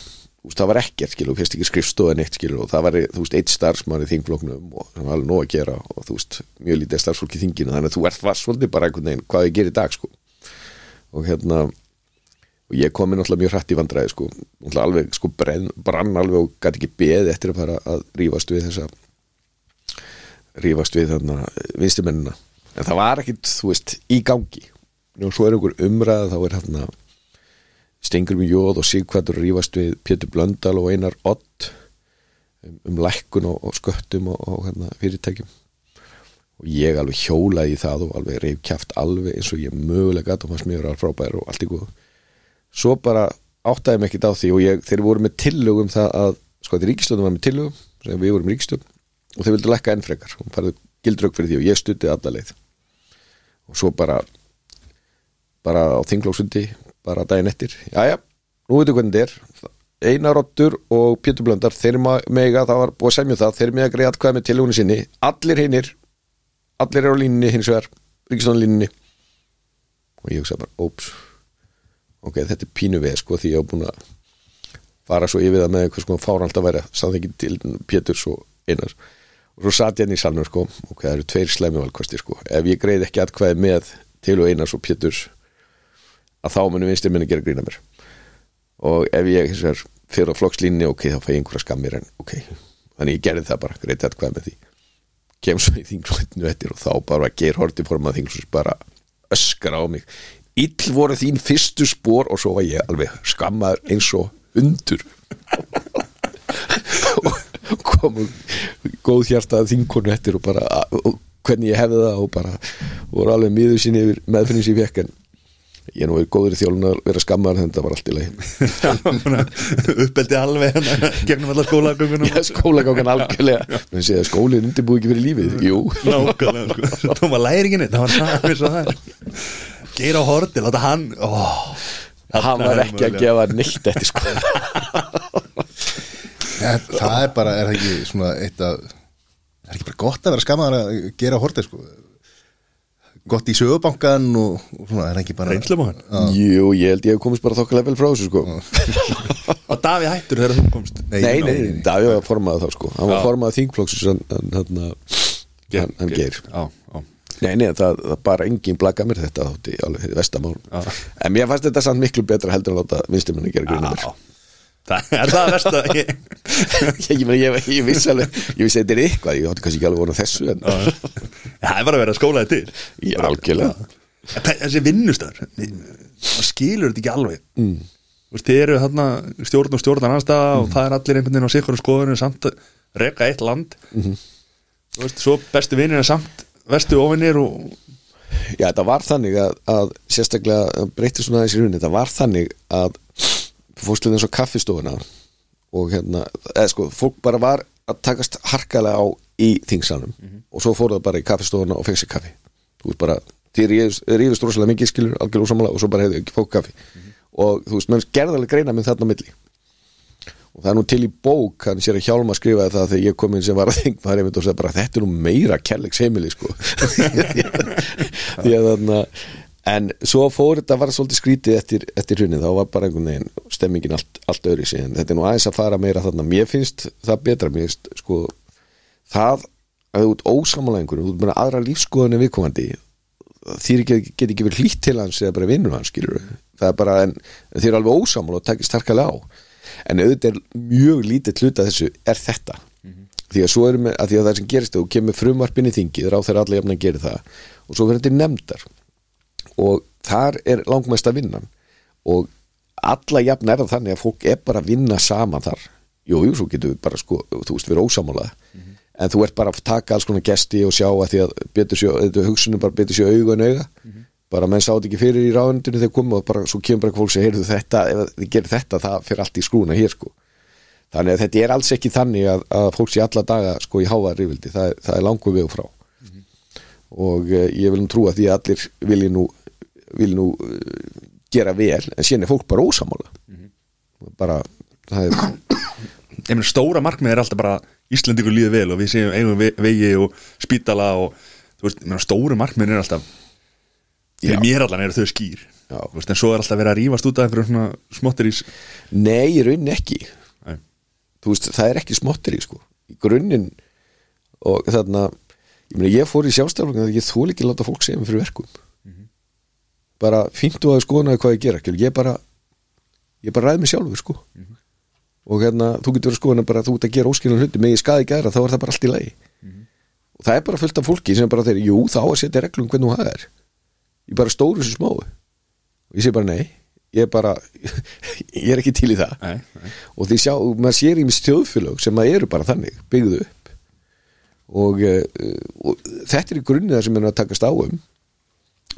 veist, það var ekkert skilur, þú fyrst ekki skrifstofa neitt skilur og það var þú veist, eitt starfsmann í þingfloknum og það var alveg nóg að gera og þú veist, mjög lítið starfsfólk í þinginu, þannig að þú ert það svolítið bara einhvern veginn hvað ég ger í dag sko. Og hérna og ég kom inn náttúrulega mjög hrætt í vandræði sko, alveg sko brenn, brann alveg og gæti ekki beðið eftir að fara að rífast við þessa rífast við þarna vinstumennina en það var ekkit, þú veist, í gangi. Og svo er einhver umræða þá er hérna Stengur með Jóð og Sigvartur að rífast við Pétur Blöndal og Einar Ott um, um lækkun og, og sköttum og, og hérna, fyrirtækjum. Og ég alveg hjólaði í það og alveg reyf kjaft alveg eins og ég mögulega gæt og fannst mér að frábæra og allt í góð svo bara áttaði mig ekkert á því og ég, þeir voru með tillögum það að sko þetta ríkistjóðum var með tillögum við vorum ríkistjóðum og þeir vildu lækka enn frekar. Og farið gildrögg fyrir því og ég stutti alla leið. Og svo bara bara á þinglóksundi bara daginn eftir, jæja, nú veitum hvernig þetta er. Einar Ottur og Pétur Blöndar þeir mega, það var búið að semja um það þeir mega greið atkvæða með tillögunni sinni. Allir hinnir, allir eru á línunni hins vegar, ríkistónu línunni og ég hugsa bara, óps ok, þetta er pínu veð sko því ég hef búin að fara svo yfir það með eitthvað sko fáralt að væra samþengið til Péturs og Einars. Og svo satt ég hann í salnum sko. Ok, það eru tveir slæmi valkvæsti sko. Ef ég greið ekki atkvæði með til og Einars og Péturs að þá munum vinstri minni gera grína mér. Og ef ég fyrir á flokkslínni, ok, þá fæ ég einhverja skammir en ok, þannig ég gerði það bara greið hvað með því. Kem svo í þinglutinu eftir og þá bara geir horti formað þinglus bara öskra á mig ill voru þín fyrstu spór og svo var ég alveg skammaður eins og hundur. Og komu góð hjartað þingkonu eftir og bara og hvernig ég hefði það og bara voru alveg miður sinni yfir meðfinnins ég fekk en ég er nú verið góður í þjálfun að vera skammaður þannig að það var allt í lagi. Uppeldi alveg hérna, gegnum alla skólagöngunum Já, skólagangan algjörlega. Segja að skólinn undirbúi ekki fyrir lífið. Jú, nákvæmlega sko. svo tóma læringin það var það geir á horti, láta hann ó, hann var ekki að gefa neitt eftir ja, Það er bara, er það ekki svona eitt að Það er ekki bara gott að vera skamaður að gera hortið sko? Gott í sögubankan og, og svona, er það ekki bara hann jú, ég held ég hef komist bara þokkalega vel frá þessu sko. Og Daví hættur þegar þú komst? Nei, nei, Davíð var formað þá sko. Hann var formað þingflokks hann, hann, hann, hann, hann geir. Já, já. Nei, nei, það, það bara engin blaka mér þetta þátti alveg vestamál. En mér fannst þetta samt miklu betra heldur en láta vinstuminni gera mér. Já. það er það verst að ég, ég, ég, ég, vissi alveg, ég vissi þetta er eitthvað Ég átti kannski ekki alveg vona þessu en það er bara að vera skólaði til. Er algjörlega. Þessi vinnustöður það skilur þetta ekki alveg. Mm. þið eru þarna stjórn og stjórn annaðstæða og það er allir einhvern veginn á sikkur skoðinu samt að reka eitt land. Þú veist, svo bestu vinnir er samt vestu ofinnir og Já, þetta var þannig að, að sérstaklega breytti svona þessi runni, þetta var þannig að eins og kaffistofuna og hérna, eða sko fólk bara var að takast harkalega á í þingsalunum og svo fór það bara í kaffistofuna og fekk sér kaffi. Þú veist bara, þið rífist rosalega mikið skilur algjörlega úsamála og svo bara hefðu ekki fók kaffi. Og þú veist, menn gerðarlega greina með þarna milli og það er nú til í bók hann sér að Hjálma skrifaði það þegar ég kom inn sem var að þing maður einmitt og sagði bara þetta er nú meira kærleiks heimili sko. Því að þarna en svo fór þetta var svolítið skrítið eftir, eftir hrunni þá var bara einhvern veginn stemmingin allt, allt öðri sig en þetta er nú aðeins að fara meira þarna. Mér finnst það betra, mér finnst sko það að þú ert ósamála einhverjum, þú ert bara aðra lífskoðan en viðkomandi. Þýr ekki, get ekki verið hlýtt til hans eða bara vinnur hans skilur það er bara, en, þið eru alveg ósamála og takist starkalega á en auðvitað er mjög lítið hluta þessu er þetta. Því að svo erum við, að því að það sem gerist þú kemur frumvarpin í þingið, ráð þeirra allir jafn að gera það. Og svo verður þetta nefndar. Og þar er langmesta vinnan. Og alla jafn er þannig að fólk er bara að vinna saman þar. Jú, jú, svo getur við bara sko, þú veist, við erum ósamála en þú ert bara að taka alls konar gesti og sjá að því að þetta hugsunum bara betur sjó augu en auga bara menn sátt ekki fyrir í ráðundinu þegar komu og bara svo kemur bara fólk sem heyrðu þetta ef þið gerir þetta, það fyrir allt í skrúna hér sko. Þannig að þetta er alls ekki þannig að, að fólk sé alla daga sko í háa rífildi, það, það er langu vegu frá. Og uh, ég vil nú trúa því að allir vilji nú vilji nú uh, gera vel en síðan er fólk bara ósamála bara, það er ég meina stóra markmið er alltaf bara Íslandingur líði vel og við séum eigum ve- vegi og spítala og veist, stóra markmið er alltaf. Fyrir mér allan eru þau skýr. Veist, en svo er alltaf verið að rífast út af einhverjum svona smottir ís nei, í rauninni ekki. Nei. þú veist, það er ekki smottir í sko. Í grunninn og þarna, ég meina ég fór í sjálfstæðlunum að ég þól ekki láta fólk segja mig fyrir verkum. Bara fínt og að skoðna hvað ég gera skilur. ég bara ég bara ræði mig sjálfur sko. Og hérna, þú getur að skoðna bara þú ert að gera óskiljan hluti með ég skaði gæra, þá er það bara allt í lagi. Og það er bara fullt af fólki sem bara þeir, jú, þá að setja reglum hvernig þú hagar ég bara stóru þessu smáu. Og ég sé bara nei ég er bara, ég er ekki til í það. Nei, nei. og því sjá, maður sér í mist þjóðfélög sem að eru bara þannig, byggðu upp. Og, uh, og þetta er í grunni það sem er að takast á um.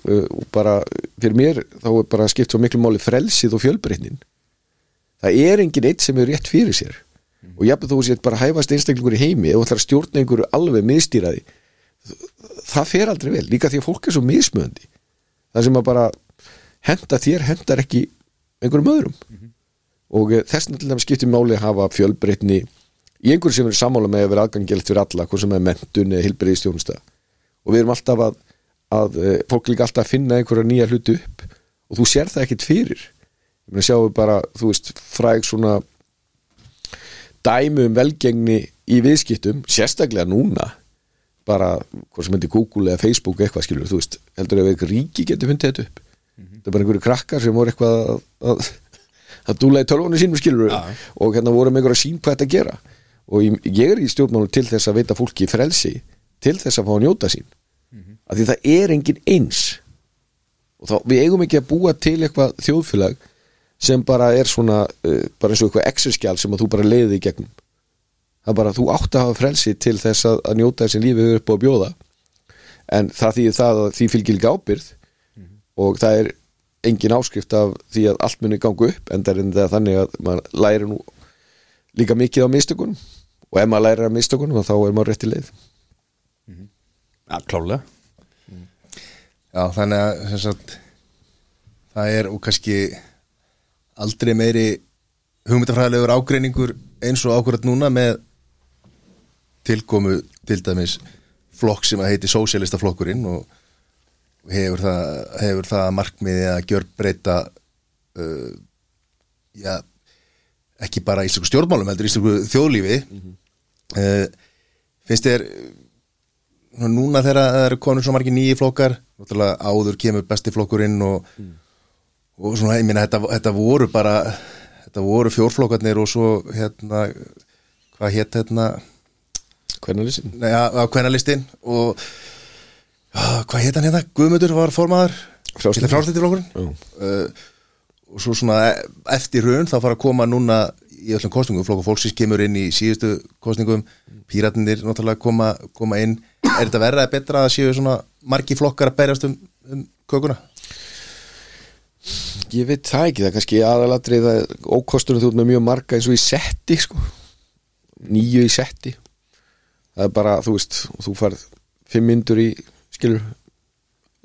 Uh, og bara fyrir mér þá er bara skipt svo miklu máli frelsið og fjölbreytnin. Það er engin eitt sem er rétt fyrir sér. Og jafnveg þú sétt bara hæfast einstaklingur í heimi og ætlar að stjórna einhverju alveg miðstýraði það fer aldrei vel, líka því að fólk er svo mismöndi það sem að bara henda þér, hendar ekki einhverjum öðrum. Og eh, þess dæmis skiptir máli að hafa fjölbreytni í einhverju sem er sammála með að vera aðgangilegt fyrir alla, hvað sem er mentun eða hilbriðistjónusta og við erum alltaf að, að eh, fólk líka alltaf að finna einhverja nýja hluti upp og þú sér það ekkit fyrir. Ég meina sjáum bara, þú veist, fræg svona dæmi um velgengni í viðskiptum, sérstaklega núna bara, hvað sem heitir Google eða Facebook eitthvað skilur, þú veist, heldur ef eitthvað ríki getur fundið þetta upp. Það er bara einhverju krakkar sem voru eitthvað að, að, að dúla í tölvunni sínum skilur Já. og hérna voru með einhverju sín hvað þetta að gera. Og ég, ég er í stjórnmálum til þess að veita fólki frelsi til þess að fá að njóta sín. Af því það er engin eins. Og þá, við eigum ekki að búa til eitthvað þjóðfélag sem bara er svona uh, bara eins og eitthvað exerskjál sem að þú bara leiði í gegnum það er bara að þú átt að hafa frelsi til þess að, að njóta þessi lífið upp á að bjóða. En það því það að því fylgir líka ábyrð og það er engin áskrift af því að allt muni gangu upp en það er þannig að maður læri nú líka mikið á mistökunum. Og ef maður lærir af mistökunum þá er maður rétt í leið. Já, klálega Já, þannig að sagt, það er og kannski aldrei meiri hugmyndafræðilegur ágreiningur eins og ákvörðat núna með tilkomu til dæmis flokk sem að heiti Sósialistaflokkurinn og hefur það, hefur það markmiði að gjör breyta uh, já, ekki bara íslensku stjórnmálum heldur íslensku þjóðlífi. Uh, finnst þér Nú, núna þegar það eru konur svo margir nýji flokkar áður kemur besti flokkurinn og, og svona, ég minna, þetta, þetta voru bara þetta voru fjórflokkarnir og svo hérna, hvað hétt hérna er þessi? Nei, á, á kvennalistin og já, hvað hétt hann hérna, Guðmundur var formaður Frjálslyndi. frálstættiflokkurinn Já. uh, og svo svona e- eftir raun þá fara að koma núna í öllum kostningum, flokk og fólksins kemur inn í síðustu kostningum, píratinir náttúrulega koma, koma inn er þetta verða eða betra að séu svona margi flokkar að berjast um, um kökuna? Ég veit það ekki, það er kannski aðalatrið það er ókostunum þú ert með mjög marga eins og í setti sko nýju í setti það er bara, þú veist, og þú farð fimm myndur í, skilur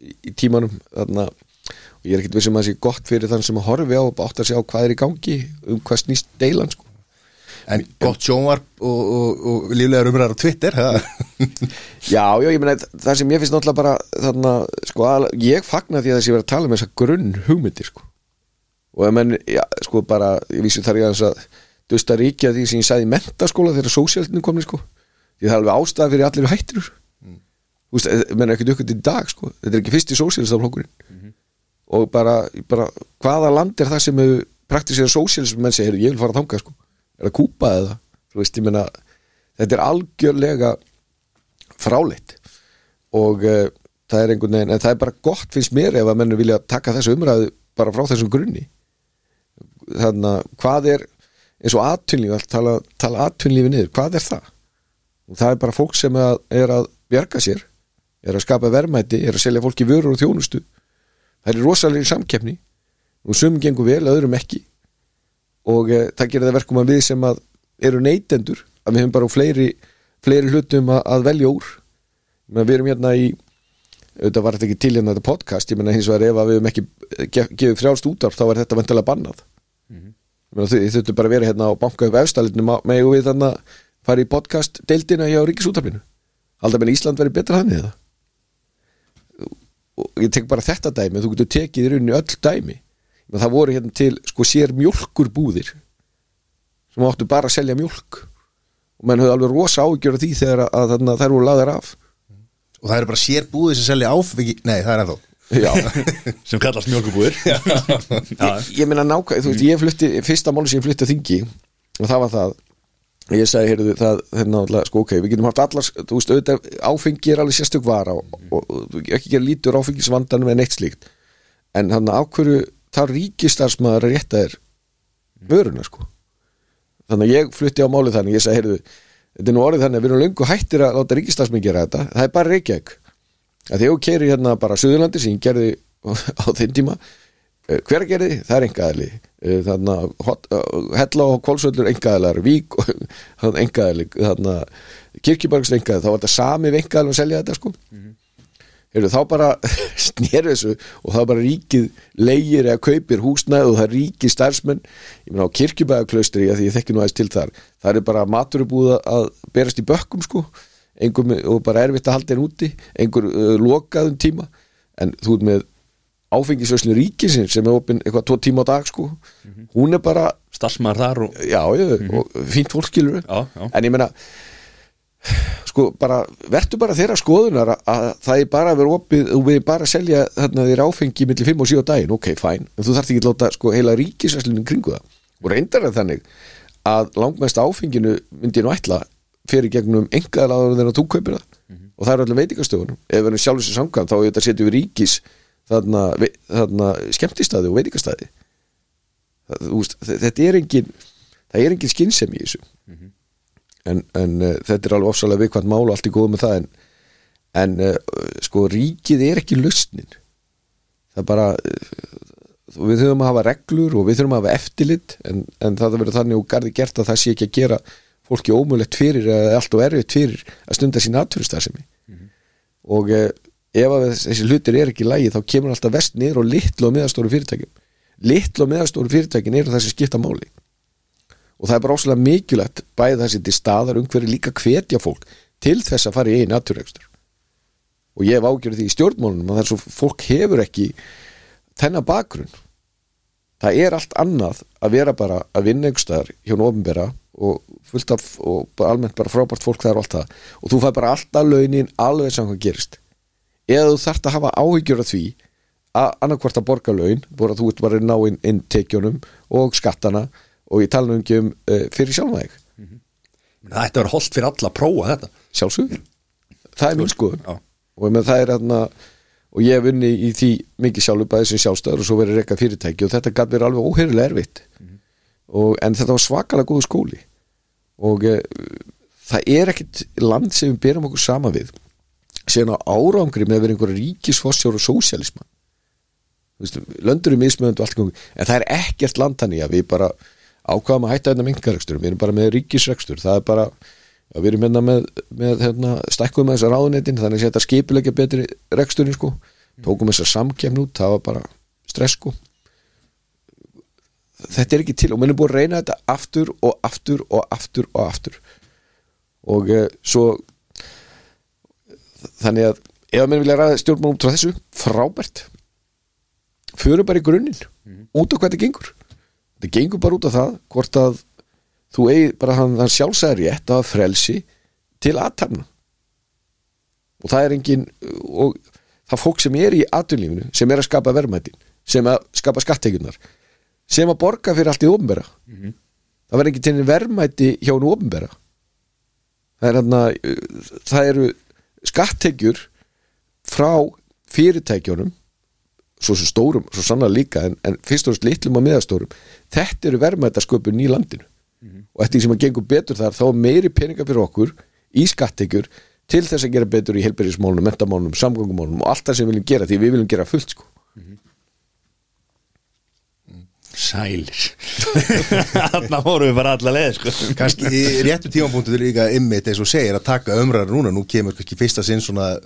í, tímanum þarna. Og ég er ekkert vissum að það sé gott fyrir þann sem að horfi á og átt að sjá hvað er í gangi um hvað snýst deilan sko. En gott sjónvarp og, og, og líflegar umræðar á Twitter? Já, já, ég meina það sem ég finnst náttúrulega bara þarna, sko, að, ég fagna því að þessi verið að tala um þessa grunn hugmyndir, sko. Og ef menn, já, sko, bara ég vísi þar ég að dusta ríkja því sem ég sagði í mentaskóla þegar sósjálfnin komni, sko því það er alveg ástæða fyrir allir hættir þú veist, eh, menn ekkert uppgönd í dag, sko. Þetta er ekki fyrst í sósjálfstaflokkurinn og bara, bara, hvaða land er það sem hefur praktisera sósjálfsmenn menn segir, ég vil fara að þanga, sko. Er það kúpa eða, þú veist, ég meina þetta er algjörlega fráleitt. Og uh, það er einhvern veginn, en það er bara gott finnst mér ef að mennur vilja taka þessu umræðu bara frá þessum grunni. Þannig að hvað er eins og atvinnlífi, allt tala, tala atvinnlífi niður, hvað er það? Og það er bara fólk sem að, er að bjarga sér, er að skapa verðmæti er að selja fólki vörur og þjónustu. Það er rosalegri samkeppni. Og sumum gengur vel, öðrum ekki. Og e, það gerir það verkum að við sem að eru neytendur að við höfum bara fleiri, fleiri hlutum að, að velja úr. Men við erum hérna í auðvitað var þetta ekki til hérna þetta podcast ég meina hins vegar ef við höfum ekki gef, gefið frjálst útvarp þá var þetta vantilega bannað. Mm -hmm. þau þurftu bara að vera hérna og banka upp efstælinu með við þannig að fara í podcast deildina hjá Ríkisútvarpinu. Alltaf menn Ísland verið betra þannig það og ég tek bara þetta dæmi þú getur tekið í rauninni öll dæmi. Men það voru hérna til sko sér mjólkur búðir sem áttu bara að selja mjólk. Og menn höfðu alveg rosa ágjör af því þegar að, að, að þær voru laðar af. Og það eru bara sér búðir sem selja áfengi nei, það er ennþá. Sem kallast mjölkubúðir Já, ég meina nákvæm, þú veist, ég flutti fyrsta máli sem ég flutti að þingi og það var það ég sagði, heyrðu, það, hérna alltaf, sko, ok, við getum haft allar, þú veist, auðvitað áfengi er alveg sérstök vara og, og, og ekki gera lítur áfengisvandanum en eitt slíkt. En hann ákverju þá ríkistarsmaður að rétta þér vöruna, sko? Þannig að ég flutti á málið þannig, ég sagði, heyrðu þetta er nú orðið þannig að við erum löngu hættir að láta ríkistarsmið gera þetta, það er bara Reykjavík. Að þegar þú keirir hérna bara Suðurlandi sem ég gerði á þeim tíma eh, hver að gerði, það er engaðali þannig að hella og kólsvöldur engaðalar, vík engaðali, þannig að kirkjubargst engaðali, þá var þetta sami við engaðali að selja þetta sko. Heyrðu, þá bara snýr þessu og þá bara ríkið leigir eða kaupir húsnæð og það er ríkið starfsmenn. Ég meina á kirkjubæðaklaustri því ég þekki nú aðeins til þar það er bara maturubúð að berast í bökkum sko. Einhver, og bara erfitt að halda henn úti einhver uh, lokaðum tíma. En þú ert með áfengisvöslu ríkisinn sem er opinn eitthvað tvo tíma á dag sko. Hún er bara, starfsmaður þar og já, já og fínt fólk skilur en ég meina sko bara, verður bara þeirra skoðunar að, að það er bara að vera opið og við bara að selja þarna þér áfengi millir 5 og 7 á daginn, ok, fæn en þú þarft ekki að láta sko heila ríkisvæslinu kringu það. Og reyndar er þannig að langmest áfenginu myndi ég nú ætla fyrir gegnum engaðalaður þegar þú kaupir það. Og það eru allir veitingastöfunum ef við erum sjálfur sér samkvæm þá auðvitað setjum við ríkis þarna, þarna skemmtistæði og veitingastæði þetta er engin það er engin skynsemi í þessu. En, en uh, þetta er alveg ofsalega viðkvæmt mál og allt í góð með það en, en uh, sko ríkið er ekki lausnin. Það er bara uh, við þurfum að hafa reglur og við þurfum að hafa eftirlit en, en það verður þannig og garði gert að það sé ekki að gera fólki ómögulegt fyrir eða allt og erfitt fyrir að stunda sín atvinnustasemi og uh, ef að þessi hlutir er ekki lægi þá kemur alltaf vest niður og litlu og meðastóru fyrirtækjum. Litlu og meðastóru fyrirtækin eru sem skipta máli. Og það er bara óslega mikilvægt bæði þessi til staðar umhverju líka hvetja fólk til þess að fara í einn atvinnurekstur. Og ég hef ágjörði því í stjórnmálunum að er svo fólk hefur ekki þennan bakgrunn. Það er allt annað að vera bara að vinna einhverstaðar hjá nófnbera og fullt af og almennt bara frábært fólk þar og allt það. Og þú fær bara alltaf launin alveg sem hvað gerist eða þú þarft að hafa áhyggjur af því að annarkvort að borga laun bara þú ert bara að ná inn, inn tekjunum og skattana og ég tala nú ekki um uh, fyrir sjálfa þig. Það ætti að vera holdt fyrir alla að prófa þetta. Sjálfsögur það er mín skoðun. og, það er þarna og ég hef unni í því mikið sjálfur bæði sem sjálfstöður og svo verið rekka fyrirtæki og þetta gæti verið alveg óheirilega erfitt. Og, en þetta var svakalega góðu skóli. Og e, það er ekkit land sem við berum okkur sama við á árangri með að vera einhverja ríkisfossjór og sósialisman löndur mismöðund og allt í gangi. En það er ekkert land þannig að við bara ákvaðum að hætta þetta mingarekstur við erum bara með ríkisrekstur. Það er bara við erum hérna með, með hérna, stækkum með þessar ráðunetin þannig að þetta skipilegja betri reksturinn sko. Tókum þessar samkemn út, það var bara stress sko. Þetta er ekki til og mér er búin að reyna þetta aftur og aftur og aftur og aftur. Og e, svo þannig að ef að mér vilja ræða stjórnmál út frá þessu frábært. Fyrir bara í grunninn út á hvað þetta gengur. Þetta gengur bara út af það hvort að þú eigi bara hann, hann sjálfsæði rétt að frelsi til aðtæmna og það er engin og það fólk sem er í atvinnlífinu sem er að skapa verðmætin sem að skapa skattekjunar sem að borga fyrir allt í ofnbera það verður ekki til verðmæti hjá hún ofnbera það er hann að það eru skattekjur frá fyrirtækjunum svo sem stórum, svo sannlega líka en, en fyrst og fremst litlum og meðastórum þetta eru verðmætasköpun í landinu. Og eftir sem að gengur betur þar þá meiri peninga fyrir okkur í skattekjur til þess að gera betur í helbærismálunum, mentamálunum, samgöngumálunum og allt það sem við viljum gera því við viljum gera fullt sko Sælir. Þarna vorum við bara alla leið sko. kannski í réttu tímapunktu til líka ymmit eins og segir að taka umræður núna. Nú kemur kannski fyrsta sinn svona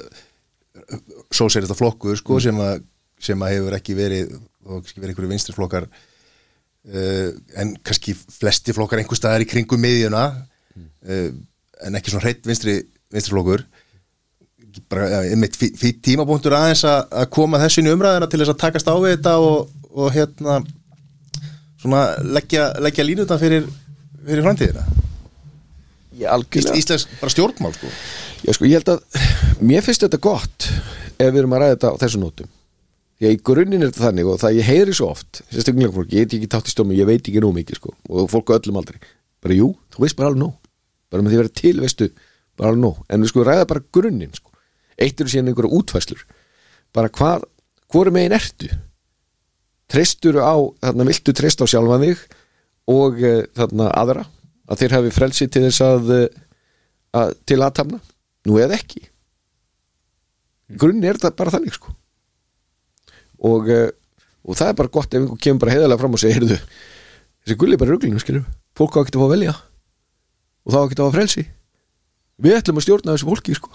sósérista flokkur sko, sem, að, sem að hefur ekki verið og kannski verið einhverju vinstrisflokkar uh, en kannski flesti flokkar einhver staðar í kringum miðjuna uh, en ekki svona hreitt vinstri, vinstriflokkur bara ja, ymmit fyrir tímapunktur aðeins að, að koma þessu inn í umræðina til þess að takast á við þetta og, og hérna svona leggja, leggja línutan fyrir, fyrir framtíðina? Já, Íslands bara stjórnmál sko. Já, sko, ég held að mér finnst þetta gott ef við erum að ræða þetta á þessu nótum. Að í grunninn er þetta þannig og það ég heyri svo oft sérstaklega fólk, ég heit ekki tátt í stómi ég veit ekki nú mikið sko og fólk á öllum aldrei bara jú, þú veist bara alveg nóg. Bara með því að vera til, veistu, bara alveg nóg. En við sko ræða bara grunninn sko. Eitt eru síðan einhverja útfæslur bara hvað, hvori megin ertu treystur á þarna viltu treyst á sjálfan þig og uh, þarna aðra að þeir hafi frelsi til þess að, uh, að til aðtamna nú eða ekki. Grunni er þetta bara þannig sko. Og, uh, og það er bara gott ef einhver kemur bara heiðalega fram og segir heyrðu, þessi gulli er bara ruglinu skilur fólk á ekki að fá að velja. Og þá ekki að fá frelsi. Við ætlum að stjórna þessu fólki sko.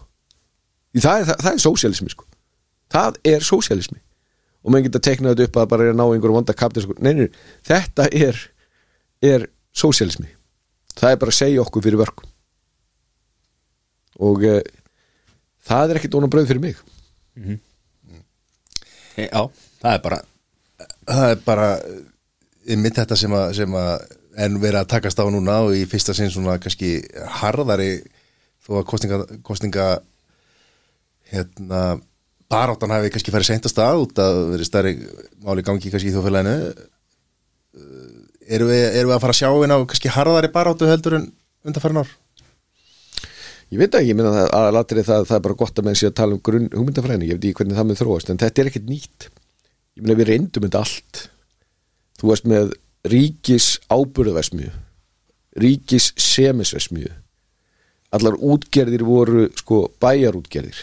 Því það er, er sósialismi sko. Það er sósialismi og maður geta teknað þetta upp að bara er að ná einhverjum vonda kaptis nei, nei, þetta er er sósialismi það er bara að segja okkur fyrir verkum og e, það er ekkit óna bröð fyrir mig. Já, það er bara það er bara ymmit þetta sem að, sem að en verið að takast á núna og í fyrsta sinn svona kannski harðari þó að kostninga, kostninga hérna baráttan hafi kannski farið seint að stað út að verið stærri máli gangi kannski í þjóðfélaginu. Erum við, erum við að fara að sjá inn á kannski harðari baráttu heldur en undanfærin ár? Ég veit ekki, ég minna það aðalatrið það, það er bara gott að menn sé að tala um grunn hugmyndafræðinu, ég veit ekki hvernig það með þróast en þetta er ekkert nýtt. Ég minna við reyndum þetta allt. Þú varst með ríkis ábyrðaversmiðu ríkis semisversmiðu allar útgerðir voru sko bæjarútgerðir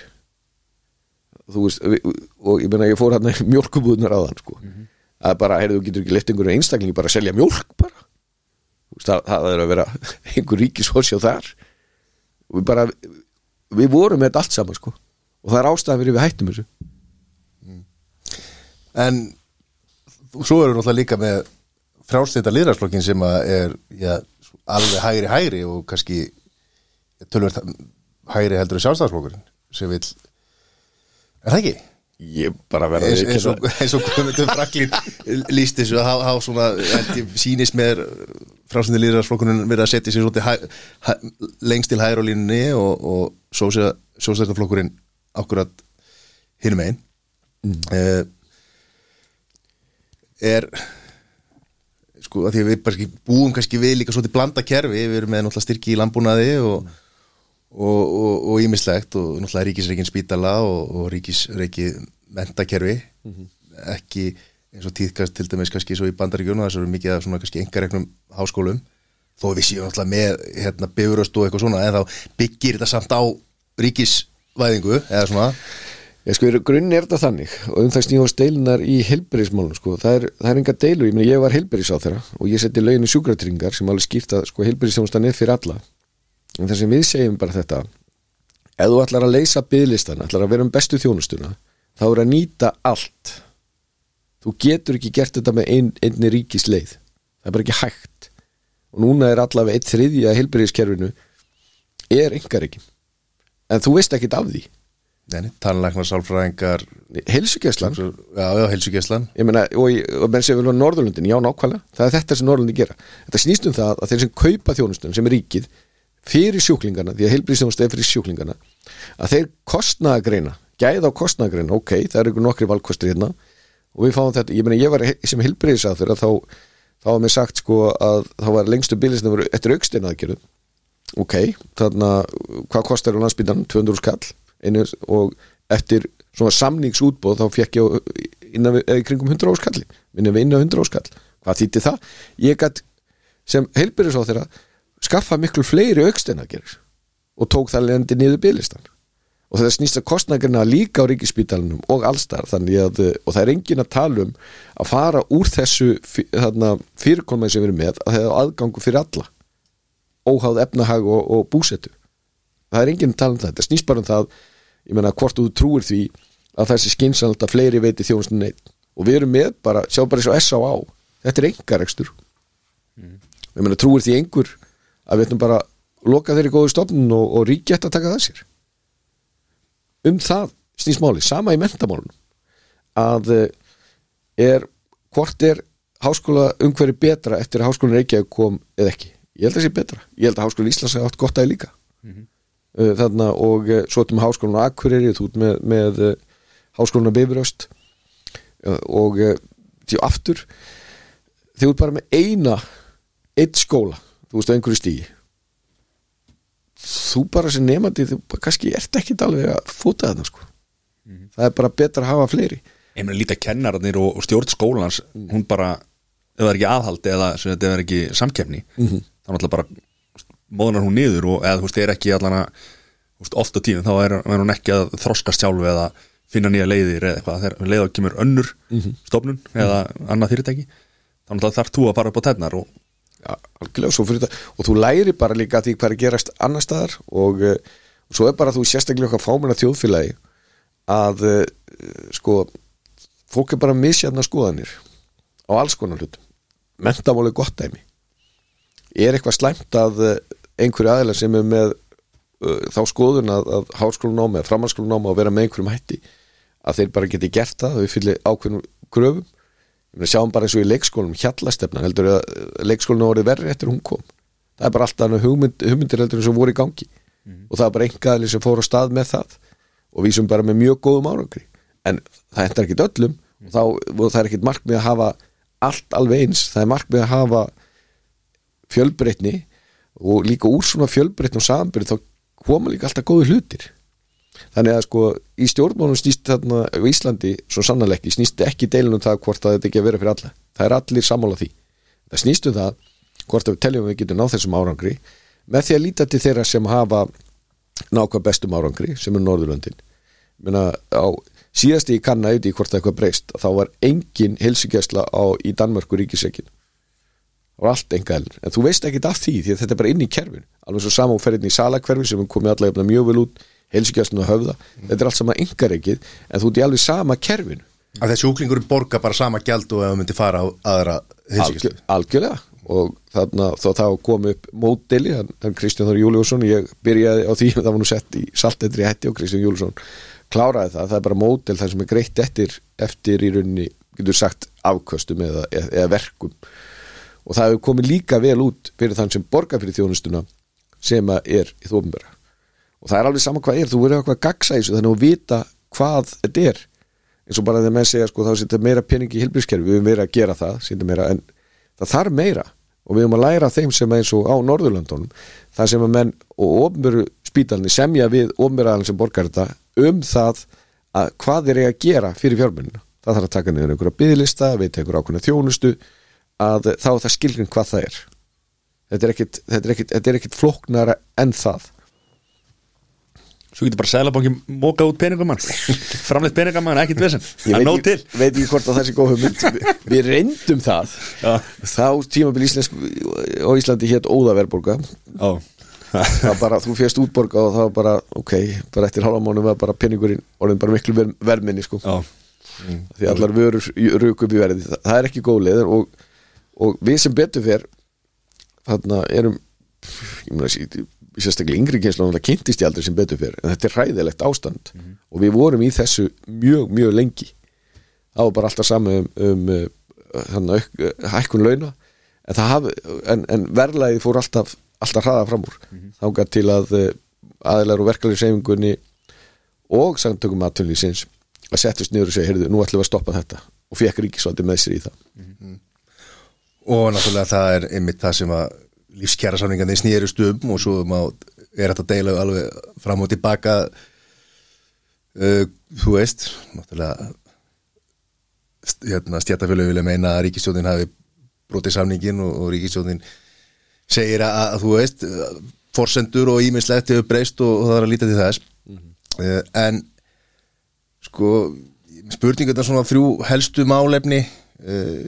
þú veist og ég meina ég fór hann mjölkubúðunar á þann sko. Það er bara, heyrðu, þú getur ekki leitt einhverju einstaklingi bara að selja mjölk bara. Veist, það, það er að vera einhver ríkisforsjá þar. Og við bara við vorum með þetta allt saman sko. Og það er ástæðan fyrir við hættum þessu. En svo erum við náttúrulega líka með frjálstæta liðrarsflokkin sem að er já, alveg hægri hægri og kannski tölvert hægri heldur en sjálfstæðarsflokkurinn sem vil er það ekki? ég bara eins, að eins og, Guðmundur Fraklín líst þessu að hafa svona sýnist með frásindi líðrarsflokkunum verið að setja sér svolítið lengst til hægri á línunni og, og sósættaflokkurinn akkurat hinum einn mm. er sko að því að við ekki búum kannski við líka svolítið blanda kerfi við erum með náttúrulega styrki í landbúnaði og og, og, og ímislegt og náttúrulega ríkisreikin spítala og, og ríkisreiki mentakerfi ekki eins og tíðkast til dæmis kannski svo í bandaríkjunum þess að eru mikið af svona kannski engaregnum háskólum. Þó við séum náttúrulega með hérna bifuröst og eitthvað svona en þá byggir þetta samt á ríkisvæðingu eða svona? Ég sko, grunn er þetta þannig og um það snjóðast deilunar í helberismálum sko. það, er, það er enga deilur, ég meni ég var helberis á þeirra og ég seti lögin í sjúkratryngar sem alveg skýrta, sko, helberisþjónustan er fyrir alla en það sem við segjum bara þetta ef þú ætlar að leysa byðlistan ætlar að vera um bestu þjónustuna þá er að nýta allt. Þú getur ekki gert þetta með ein, einni ríkis leið það er bara ekki hægt. Og núna er allavega eitt þriðja helberiskerfinu er engareikin en þú veist ekkit af því. Nei, tannlæknar, sálfræðingar. Heilsugjæslan Já, heilsugjæslan ég meina, og, og menn sem vilja Norðurlundin, já nákvæmlega. Það er þetta sem Norðurlundin gera. Þetta snýst um það að þeir sem kaupa þjónustun sem er ríkið fyrir sjúklingana, því að heilbrýðstjónustu er fyrir sjúklingana að þeir kostnaðagreina gæða á kostnaðagreina, ok, það eru nokkri valkostir hérna og við fáum þetta, ég meina ég var sem heilbrýðisáður að þá þá var mér sagt sko að þá var lengstu bílisna voru eftir auksteina aðgerðu ok, þarna hvað kostar á landsbítan, 200 skall einu, og eftir svona samningsútbóð þá fekk ég innan við, kringum 100 áskalli minni við innan 100 áskall, hvað þýtti það? Ég gætt sem heilbyrðis á þeirra skaffa miklu fleiri auksteina aðgerður og tók það lendi niður bílistan og það snýst að kostnagrina líka á ríkispítalunum og allstar þannig að, og það er engin að tala um að fara úr þessu fyrirkomið sem við erum með að það er aðgangu fyrir alla óháð efnahag og, og búsetu. Það er enginn að tala um það, þetta snýst bara um það ég meina hvort þú trúir því að þessi skynsanlegt að fleiri veiti þjónustun neitt og við erum með bara, sjá bara eins og S.A.A. þetta er engarekstur ég meina trúir því einhver að við ætlum bara að loka þeirri góðu stofnun og, og ríki ætti að taka það sér. Um það snýst máli, sama í mentamálunum að eh, er hvort er háskóla umhverju betra eftir að háskólinn Reykjavík kom eða ekki, ég held að það sé betra. Ég held að háskólinn Íslands hafa átt gott að líka. Mm þarna og eh, svo erum háskólinn á Akureyri, þú ert með, með eh, háskólinn á Bifröst og eh, því aftur þið ert bara með eina eitt skóla, þú veist einhverju stígi þú bara sem nefandi, þú bara kannski ert ekki alveg að fóta þarna sko. Það er bara betra að hafa fleiri. Ég meina líta kennararnir og, og stjórn skólans hún bara, ef það er ekki aðhaldi eða sem þetta er ekki samkeppni Mhm. þá náttúrulega bara móðnar hún niður og eða þú veist, er ekki allan að þú veist, oft á tíðum þá er, er hún ekki að þroskast sjálf eða finna nýja leiðir eða eitthvað, þegar leiða kemur önnur Mhm. stofnun eða annað fyrirtæki þá náttúrulega þarf þú að fara upp á tætnar og algjörlega, svo fyrir þetta. Og þú læri bara líka því hvað er að gerast annar staðar og, uh, og svo er bara þú sérstaklega okkar fámenna þjóðfélagi að uh, sko fólk er bara misjafna skoðanir á alls konar hlutum. Mentamáli gott dæmi. Er eitthvað slæmt að uh, einhverju aðeila sem er með þá skoðun að, að háskólanámi eða framhanskólanámi að vera með einhverjum hætti að þeir bara geti gert það þau fyllir ákveðnum kröfum meina sjáum bara eins og í leikskólum hjallastefnan heldur að leikskólinu orðið verri eftir hún kom. Það er bara alltaf hugmynd, hugmyndir heldur og voru í gangi. Og það var bara engaðli sem fór á stað með það og við sem bara með mjög góðum árangri. En það hentar ekkit öllum og, þá, og það er ekkit markmið að hafa allt alveg eins, það er markmið að hafa fjölbreytni og líka úr svona fjölbreytni og samanbyrð þá koma líka alltaf góði hlutir þannig að sko í stjórnmálum snýst þarna á Íslandi svo sannarlega ekki, snýst ekki deilin um það hvort að þetta ekki að vera fyrir alla. Það er allir sammála því. Það snýst um það hvort að við teljum að við getum náð þessum árangri með því að líta til þeirra sem hafa nákvæm bestum árangri sem er Norðurlöndin. Meina, á síðasti í kanna auðvitað hvort það eitthvað breyst þá var engin helsugjæsla í Danmörku ríkisreikin það var allt enga elur en þú veist ekki af því því að þetta er bara inn í kerfin alveg svo sama og ferðin í salakverfi sem er komið allavega mjög vel út helsugjæslan og höfða. Þetta er allt sama enga reikið en þú ert í alveg sama kerfin að þessi úklingur borga bara sama gjald og ef það myndi fara á aðra Algjör, algjörlega. Og þarna þá þá kom upp mótdeli, hann, Kristján Þór Júliusson ég byrjaði á því, það var nú sett í saltetri hætti og Kristján Júliusson kláraði það, það er bara módel þar sem er greitt eftir, eftir í rauninni, getur sagt afköstum eða, eða verkum. Og það hefur komið líka vel út fyrir þann sem borgar fyrir þjónustuna sem er í þófnbæra og það er alveg sama hvað er, þú verður eitthvað gagsa í þessu þannig að vita hvað þetta er. Eins og bara þegar menn segja sko þá setja meira pening í hilbrískerfi, við höfum meira að gera það meira, en það þarf meira. Og við höfum að læra þeim sem eins og á Norðurlandunum það sem að menn og ofnböru spítalni semja við ofnböruðalinn sem borgar þetta um það að hvað er ég að gera fyrir fjármunina. Það þarf að taka niður einhverja byðlista við tekur ákveðna þjónustu að þá er það skilgrin hvað það er. Þetta er ekkit, þetta er ekkit, þetta er ekkit flóknara en það Svo getur bara sælabanki móka út peningamann Framleitt peningamann, ekkit vesen. Ég Það er nóg til. ekki, veit ekki hvort að það sé góð hugmynd. Vi- Við reyndum það. Já. Þá tímabil íslensk á Íslandi hétt Óðaverborga Það var bara, þú férst útborga og það var bara ok, bara eftir halva mánu var bara peningurinn orðin bara miklu ver, verminni sko. Já, því allar vörur rúk upp í verði það, það er ekki góð leið og, og við sem betur fer þarna erum ég meina, sí- sérstaklega yngri kynslu það kynntist ég aldrei sem betur fer en þetta er hræðilegt ástand. Og við vorum í þessu mjög, mjög lengi. Það var bara alltaf saman um, um uh, þannig auk, uh, hækkun launa. En, haf, en, en verðlæði fór alltaf alltaf hraða fram úr. Mm -hmm. þángað til að uh, aðilar og verkefli sefingunni og samtökum aðtunlýsins að settust niður og segja, heyrðu, nú ætlum við að stoppa þetta. Og fekk ríkisvaldi með sér í það. Og náttúrulega það er einmitt það sem að lífskjæra samningarnir snýrust um og svo má, er þetta deila alveg fram og tilbaka. Uh, þú veist náttúrulega hérna, stjættafjölu vilja meina að ríkistjóðin hafi brotið samningin og, og ríkistjóðin segir að, að þú veist forsendur og ímislegt hefur breyst og, og það er að líta til þess. Uh, en sko spurningu þetta svona þrjú helstu málefni uh,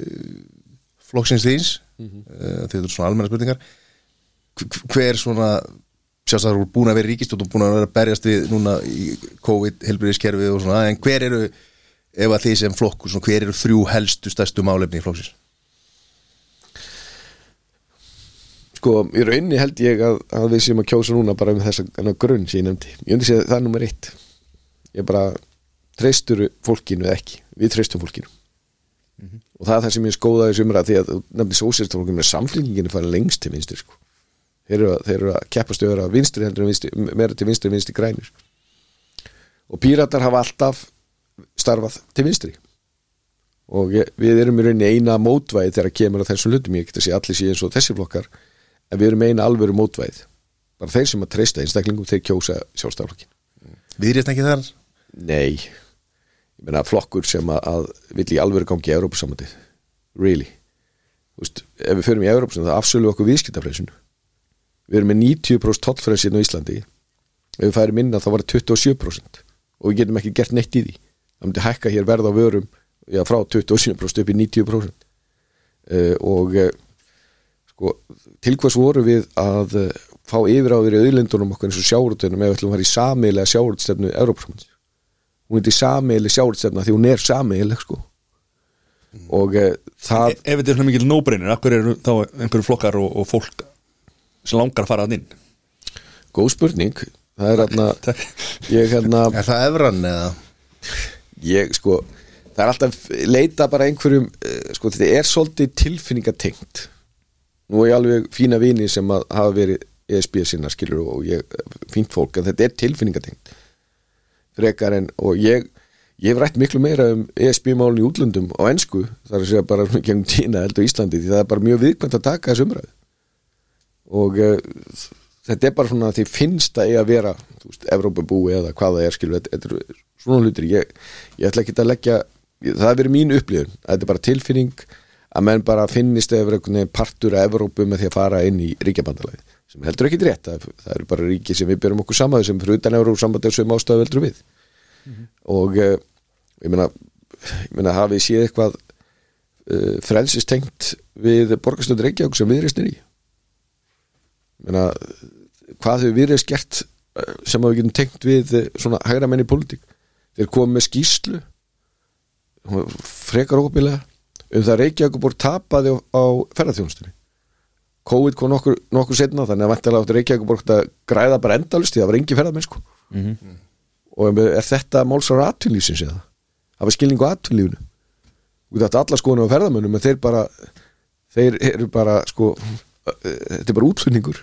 flokksins þíns mm -hmm. þetta eru svona almenna spurningar. Hv- hver svona sjálfsagt þú er búin að vera ríkistjótt og búin að vera að berjast við núna í COVID helbriðiskerfið og svona en hver eru ef að þið sem flokkur, svona, hver eru þrjú helstu stærstu málefni í flokksins? Sko, í rauninni held ég að, að við séum að kjósa núna bara um þessa þennan grunn sem ég nefndi, ég myndi segja að það er nummer eitt. Ég bara treystur fólkinu eða ekki, við treystum fólkinu og það er það sem ég skóða þessu umræð því að nefndi sósérstofólkinu með samflinginu fara lengst til vinstri sko. þeir, eru að, þeir eru að keppast öðra vinstri heldur en vinstri, meira til vinstri en vinstri grænir. Og píratar hafa alltaf starfað til vinstri. Og ég, við erum í rauninni eina mótvæði þegar kemur að þessum hlutum. Ég get að sé allir sé eins og þessi flokkar en við erum eina alvöru mótvæði bara þeir sem að treysta einstaklingum þeir kjósa sjálfstaflokkin Viðrýst ekki þar? nei, ég meina flokkur sem að, að vill í alvöru gangi í Európa-samandi really? Þú veist, ef við förum í Európa-samandi þá afsölu okkur viðskiptafrelsun við erum með 90% tollfrelsin á Íslandi. Ef við færum inn að þá var það 27% og við getum ekki gert neitt í því. Það myndi hækka hér verð á vörum já, frá 27% upp í 90% uh, og uh, sko, til hvers voru við að uh, fá yfiráður í auðlindunum okkur eins og sjáurútunum ef við ætlum að fara í samilega sjáurútstefnu Európa-samandi hún er samiðileg sjáurstefna því hún er samiðileg sko. Og e, það Ef þetta er svona mikil nóbreinir, akkur eru þá einhverju flokkar og, og fólk sem langar að fara að inn? Góð spurning. Það er hérna ég hérna Er það efran eða? ég sko það er alltaf leita bara einhverjum eh, sko þetta er svolítið tilfinningatengt. Nú er ég alveg fína vini sem að hafa verið ESB sinna skilur og ég, fínt fólk en þetta er tilfinningatengt frekar en og ég ég hef rætt miklu meira um ESB-málun í útlöndum á ensku, það er segja bara gengum tína held á Íslandi því það er bara mjög viðkvæmt að taka þessu umræðu. Og uh, þetta er bara svona því finnst að eiga að vera, þú veist, Evrópabúi eða hvað það er, skilur, þetta, er svona hlutir. Ég, ég ætla ekki að leggja það er verið mín upplifun, þetta er bara tilfinning að menn bara finnist eða verið partur af Evrópu með því að fara inn í ríkjabandalagi, sem heldur ekki rétt það, það eru bara ríki sem við byrjum okkur saman sem fyrir utan Evrópu sambandi sem ástæðu veldur við. Og uh, ég meina, meina hafið séð eitthvað uh, frelsistengt við borgarstöður Reykjavík sem viðreist er í? Ég meina, hvað hefur viðreist gert uh, sem við getum tengt við uh, svona hægra menni pólitík? Þeir komið með skýslu frekar ópilega um það Reykjavík búið tapaði á, á ferðarþjónustunni COVID kom nokkur, nokkur setna þannig að vantilega átti Reykjavík að græða bara endalust því það var engi ferðarmenn sko. Og er þetta málsar aðtunlýsins eða? Hafa skilningu á aðtunlífinu út af alla skoðinu á ferðamönnum en þeir bara þeir eru bara sko þetta er bara útfunningur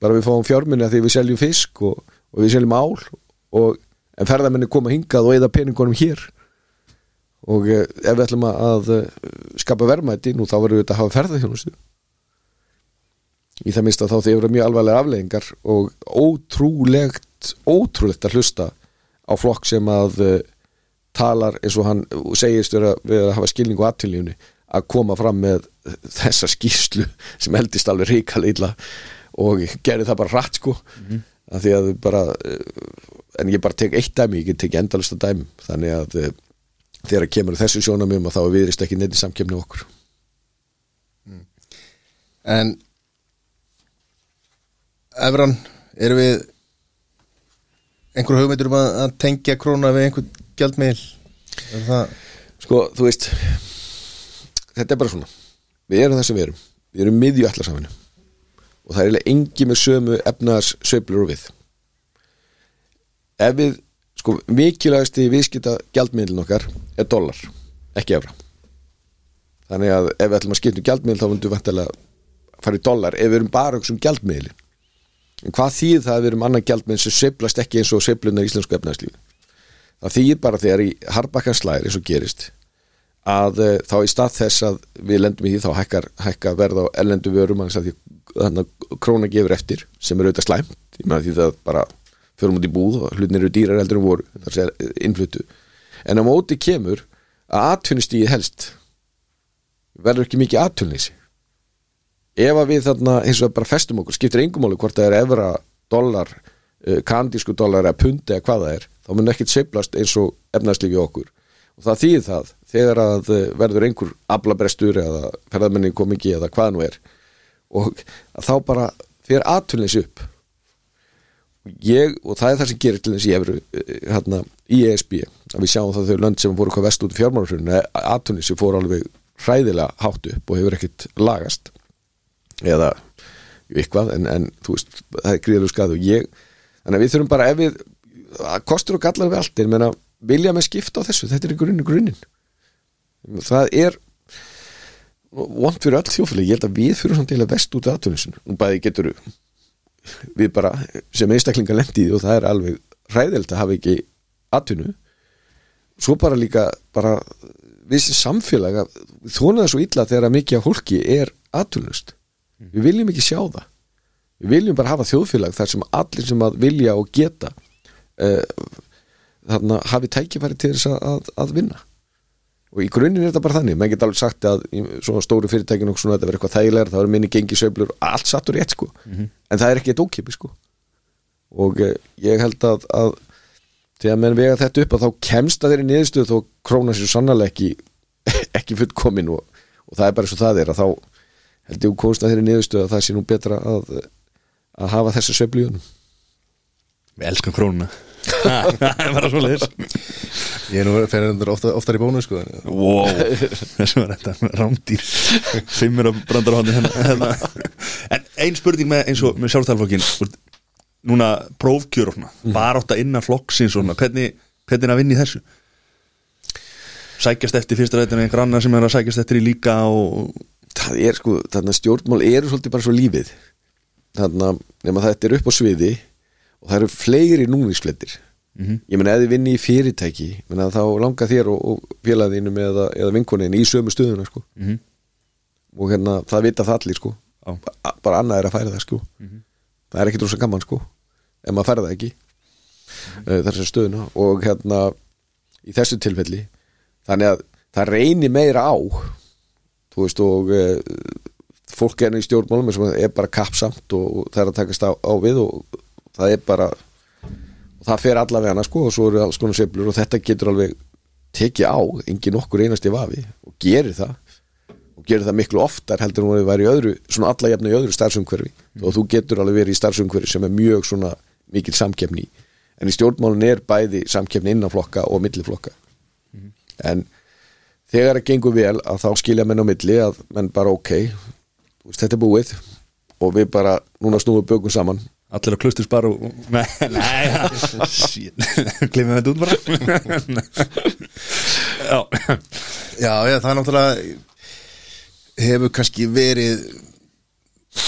bara við fáum fjárminni að því við seljum fisk og, og við seljum ál og, en ferðamenni koma hingað og eða peningunum hér. Og ef við ætlum að skapa verðmæti nú þá verður við að hafa ferðarþjónustu í það minnst að þá þeir eru mjög alvarlega afleggingar og ótrúlegt ótrúlegt að hlusta á flokk sem að uh, talar eins og hann segist vera, vera að hafa skilning og aðtillífni að koma fram með þessa skýrslu sem heldist alveg ríkala illa og gerði það bara rætt sko. Mm -hmm. að því að bara uh, en ég bara tek eitt dæmi, ég get tekið endalista dæmi þannig að uh, þegar kemur þessu sjónamum að þá er viðrist ekki neitt í samkemni okkur. En Efran, erum við einhverju hugmyndur um að, að tengja króna við einhvern gjaldmiðl Sko, þú veist þetta er bara svona. Við erum það sem við erum, við erum miðju allarsaminu og það er eiginlega engi með sömu efnaðars söflur og við. Ef við sko, mikilvægast í viðskipta gjaldmiðlun okkar er dólar, ekki efra þannig að ef við ætlum að skipta um gjaldmiðl þá myndum við vantilega fara í dólar ef við erum bara um gjaldmiðli en hvað þýð það að við erum annan gjaldmiðl sem söflast ekki eins og söflunar í íslensku efnaðarslífi það þýðir bara þegar í harbakkan slæri eins og gerist að uh, þá í stað þess að við lendum í því þá hækkar, hækkar verð á ellendu vörum þannig að króna gefur eftir sem er auðvitað slæmt. Ég meina því það bara fyrir mútið í búð og hlutin eru dýrar heldur en voru þar sé innflutu en á móti kemur að atvinnustíði helst verður ekki mikið atvinnleysi ef að við þarna eins og bara festum okkur skiptir engumáli hvort það er evra, dólar uh, kandísku dólar eða pundi eða hvað það er þá mun ekkit seiflast eins og efnarslífi okkur. Og það þýðir það þegar að uh, verður einhver ablabrestur eða ferðarmenning kom ekki eða hvað nú er og þá bara fyrir atvinnleysi upp. Ég, og það er það sem gerir til þess í efru hérna, í ESB að við sjáum það þau lönd sem voru hvað vest út í fjármárafjörinu atvinnleysi fór alveg hræðilega hátt upp og hefur ekkit lagast eða eitthvað en, en þú veist, það er gríðalegu skað og ég, þannig að við þurfum bara ef við, kostur og gallar við allt en menna, vilja með skipta á þessu, þetta er í grunni grunninn. Það er vond fyrir öll þjófæli, ég held að við fyrir til að vest út af aðtöðunisun og bæði getur við bara sem einstaklinga lendið og það er alveg ræðild að hafa ekki aðtöðunu svo bara líka bara við sem samfélag þóna það svo illa þegar mikið af hólki er aðtöðunust við viljum ekki sjá það. Við viljum bara hafa þjóðfélag þar sem allir sem að vilja og geta uh, þarna hafi tækifæri til þess að, að vinna. Og í grunninn er þetta bara þannig. Maður geta alveg sagt að í svona stóru fyrirtækin og svona þetta verður eitthvað þægilegar, það verður minni gengi söflur og allt satt og rétt sko. Mm -hmm. en það er ekki eitt ókipi sko. Og uh, ég held að, að þegar menn vega þetta upp að þá kemst að þeirri niðurstöðu þó krónar sér sannlega ekki ekki fullkomin og, og það er bara svo það er að þá held ég að komst að þeirri niðurstöðu að það sé nú betra að, að hafa í honum. Við elskum krónuna. Það er bara svo leiðis Ég er nú fyrir ofta, oftar í bónu sko. Wow, þessum var þetta af brandar á hann hérna. En ein spurning með eins og með sjálfstælflokkin Núna prófkjör og svona. Mm. Bara átt að innan flokksins og svona. Hvernig, hvernig er að vinna í þessu? Sækjast eftir fyrsta rættinu einhver annar sem er að sækjast eftir í líka og Það er sko, þarna stjórnmál eru svolítið bara svo lífið þarna, nema þetta er upp á sviði og það eru fleiri núningsflettir Mhm. ég meina ef þið vinni í fyrirtæki meina, þá langar þér og, og félagðinum eða, eða vinkonin í sömu stöðuna sko. Mhm. og hérna það vita það allir sko. Já. Ba- bara annað er að færa það sko. það er ekkit rosa gaman sko. ef maður færa það ekki mm þessar stöðuna og hérna í þessu tilfelli þannig að það reynir meira á þú veist og e, fólk er í stjórnmálum sem er bara kappsamt og, það er að takast á, á við og það er bara það fer allavega hana sko og svo eru alls konar sveiflur og þetta getur alveg tekið á, engin okkur einasti vafi og gerir það. Og gerir það miklu oftar heldur en það væri í öðru svona alla jafna í öðru starfsumhverfi. Og þú getur alveg verið í starfsumhverfi sem er mjög svona mikil samkefni en í stjórnmálun er bæði samkefni innan flokka og milliflokka. En þegar það gengur vel að þá skilja menn á milli að menn bara ok veist, þetta er búið og við bara núna snúum við bökum saman. Allir á klustur spar og Nei, nei Glimum þetta út bara. Já. Já, já, það er náttúrulega hefur kannski verið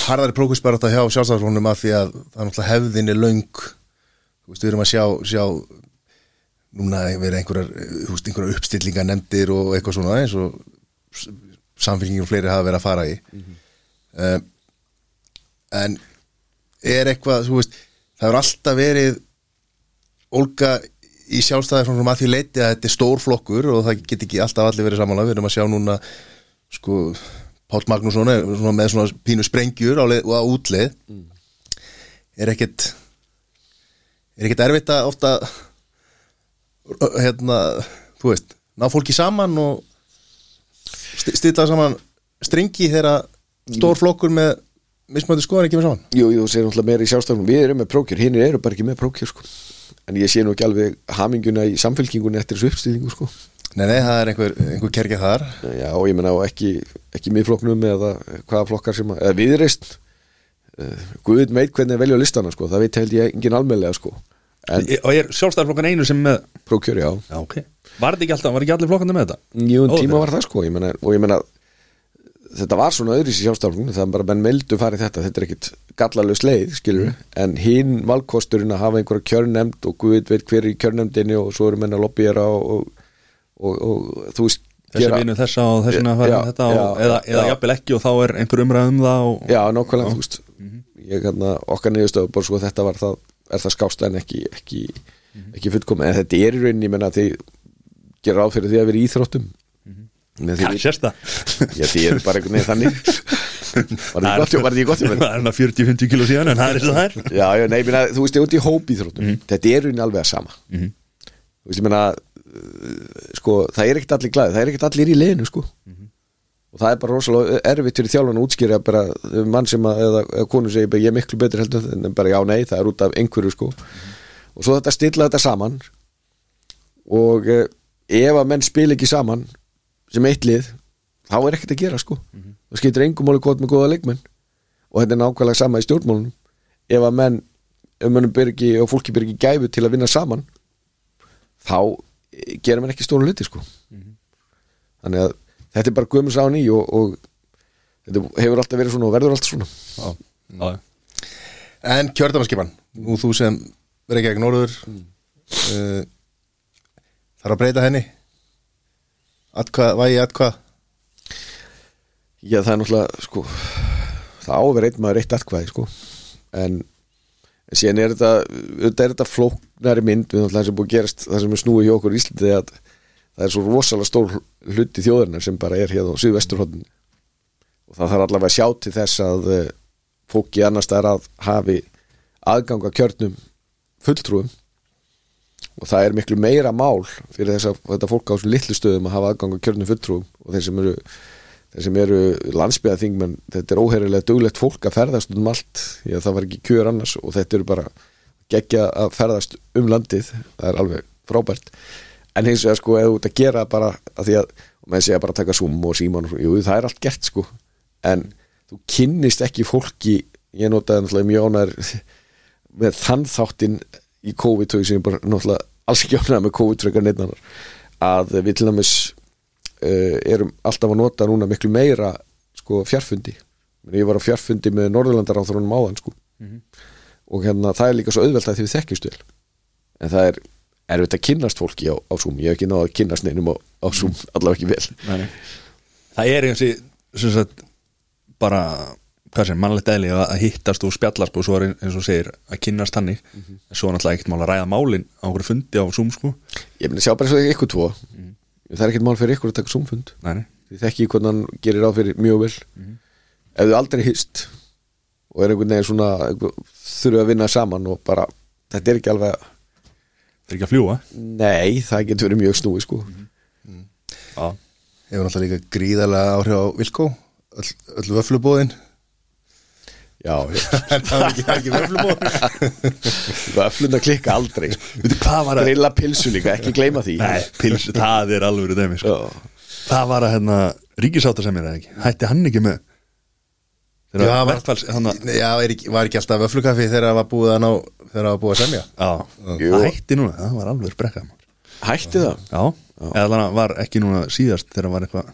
harðari prókusbarátta hjá sjálfstæðarflónum af því að það er náttúrulega hefðinni löng. Þú veist, við erum að sjá, sjá núna verið einhverjar veist, einhverjar uppstillinga nefndir og eitthvað svona eins og samfélgingum fleiri hafa verið að fara í. Mm en er eitthvað, þú veist það hefur alltaf verið Olga í sjálfstæðarflónum að því leiti að þetta er stór flokkur og það get ekki alltaf allir verið samanlega, við erum að sjá núna sko, Páll Magnússon er svona með svona pínu sprengjur á leið, og á útleið. Er ekkert er ekkert erfitt að ofta hérna, þú veist ná fólki saman og sti- stilla saman strengi þegar stór flokkur með mismöndi skoðan ekki með saman Jú, jú, segir náttúrulega meira í sjálfstafnum Við erum með prókjör, hinn eru bara ekki með prókjör sko. En ég sé nú ekki alveg haminguna í samfélkingunni eftir þessu uppstillingu sko. Nei, nei, það er einhver, einhver kerkja þar Já, og ég menna á ekki, ekki miðflokknum eða hvaða flokkar sem að, eða viðreist Guð meit hvernig er velja listana sko. það veit held ég engin almennlega sko. En Og er sjálfstæðarflokkan einu sem með? Prókjör, já. Já, ok. Var þetta ekki alltaf, var ekki allir flokkandi með þetta? Jú, en tíma var það sko. Ég meina, og ég menna þetta var svona öðris í sjálfstaflunum það er bara menn meldu farið þetta, þetta er ekkit gallalög sleið, skilur Mm. en hinn valkosturinn að hafa einhverja kjörnemnd og Guð veit hver er í kjörnemndinni og svo eru menn að lobbyera og, og, og, og þú veist Þessi vinnu þessa og þessina Já, þetta og, já, eða, eða jafnvel ekki og þá er einhver umræð um það og, Já, nákvæmlega, þú veist. Mhm. ég hérna, okkar niðurstöðu bara að þetta var það, er það skást en ekki ekki, Mhm. ekki fullkomi, en þetta er í rauninni, ég menna þið gera ráð fyrir því að vera í íþróttum. Því Já, við, sérst það. Já, því er bara einhvern veginn þannig. Var þetta gott var ekki gott? Það er hérna 40-50 kíló síðan en það er eins og það er. Já, já, nei, meina, þú veist, ég út í hópíþróttum. Mhm. þetta er rauninni alveg að sama. Þú veist, ég meina uh, sko, það er ekkert allir glæði, það er ekkert allir í liðinu, sko og það er bara rosalega erfitt fyrir þjálfan að útskýra bara um mann sem að, eða, eða konu segir ég er miklu betur heldur en bara já, nei, það er út af einhverju, sko. Og svo þetta stilla þetta saman. Og eh, ef að menn spila ekki saman sem eitt lið þá er ekkert að gera sko. Það skiptir engum máli hvort með góða leikmenn. Og þetta er nákvæmlega sama í stjórnmálunum. Ef að menn ef mönnum ber ekki og fólki ekki gæfu til að vinna saman þá eh, gera menn ekki stóra hluti sko. Þannig að þetta er bara gömur sá ný og, og þetta hefur alltaf verið svona og verður alltaf svona. Já, já, En kjördamaskipan, nú þú sem Reykjavík Norður uh, þarf að breyta henni? Atkvað, vægi atkvað Já, það er náttúrulega, sko það á að vera einn maður eitt atkvæði, sko. En, en síðan er þetta auðvitað er þetta flóknari mynd við náttúrulega sem búið að gerast, það sem er snúið hjá okkur í Íslandi að það er svo rosalega stór hluti þjóðarinnar sem bara er hérna á Suðvesturhóttin og það þarf allavega að sjá til þess að eh, fólki annars staðar að hafi aðgang að kjörnum fulltrúum. Og það er miklu meira mál fyrir þess að þetta fólk á svo litlu stöðum að hafa aðgang að kjörnum fulltrúum og þeir sem eru eru landsbyðaþingmenn þetta er óherilega duglegt fólk að ferðast um allt, því að það var ekki kjör annars og þetta eru bara geggja að ferðast um landið, það er alveg frábært, en hins vegar sko eða út að gera bara að því að og með segja bara að taka Zoom og síman og, jú, það er allt gert sko, en þú kynnist ekki fólki, ég notaði náttúrulega mjög ánæður með þann þáttinn í COVID-19 sem ég bara náttúrulega alls ekki ánæður með COVID frekar neitt annar, að við til dæmis uh, erum alltaf að nota núna miklu meira sko fjarfundi. Ég var á fjarfundi með Norðurlandar á þrónum áðan sko. og hérna það er líka svo auðvelt að því við þekkjumst vel. En það er erfitt að kynnast fólki á, á Zoom. Ég hef ekki náða að kynnast neinum á, á Zoom allavega ekki vel. Nei. Það er eins og sagt, bara hvað sem, mannlegt eðli að hittast og spjallast og svo er eins og segir að kynnast hannig en svo er náttúrulega ekkert mál að ræða málin á okkur fundi á Zoom sko. Ég meni sjá bara svo ykkur tvo. Það er ekkert mál fyrir ykkur að taka Zoom-fund. Nei, nei. því þekki hvernig hann gerir á fyrir mjög vel. Ef þau aldrei hist og er einhvern veginn svona þurfa að vinna saman og bara þetta er ekki alveg Það er ekki að fljúa nei, það getur verið mjög snúi sko. Já, Hefur náttúrulega líka gríðarlega áhrif á Vilko öll, öll vöflubóðin já, Það er ekki, ekki vöflubóð vöflunda klikka aldrei. Grilla pilsu líka, ekki gleyma því. Nei, pils, það er alveg dæmi sko. Það var að hérna ríkisáta sem er það ekki? Hætti hann ekki með Já, var- hana, Já, er ekki, var ekki alltaf vöflukaffi þegar það var búið að ná þegar það var búið að semja? Já, það hætti núna Það var alveg brekka hætti það? Já, eða þannig að var ekki núna síðast þegar var eitthvað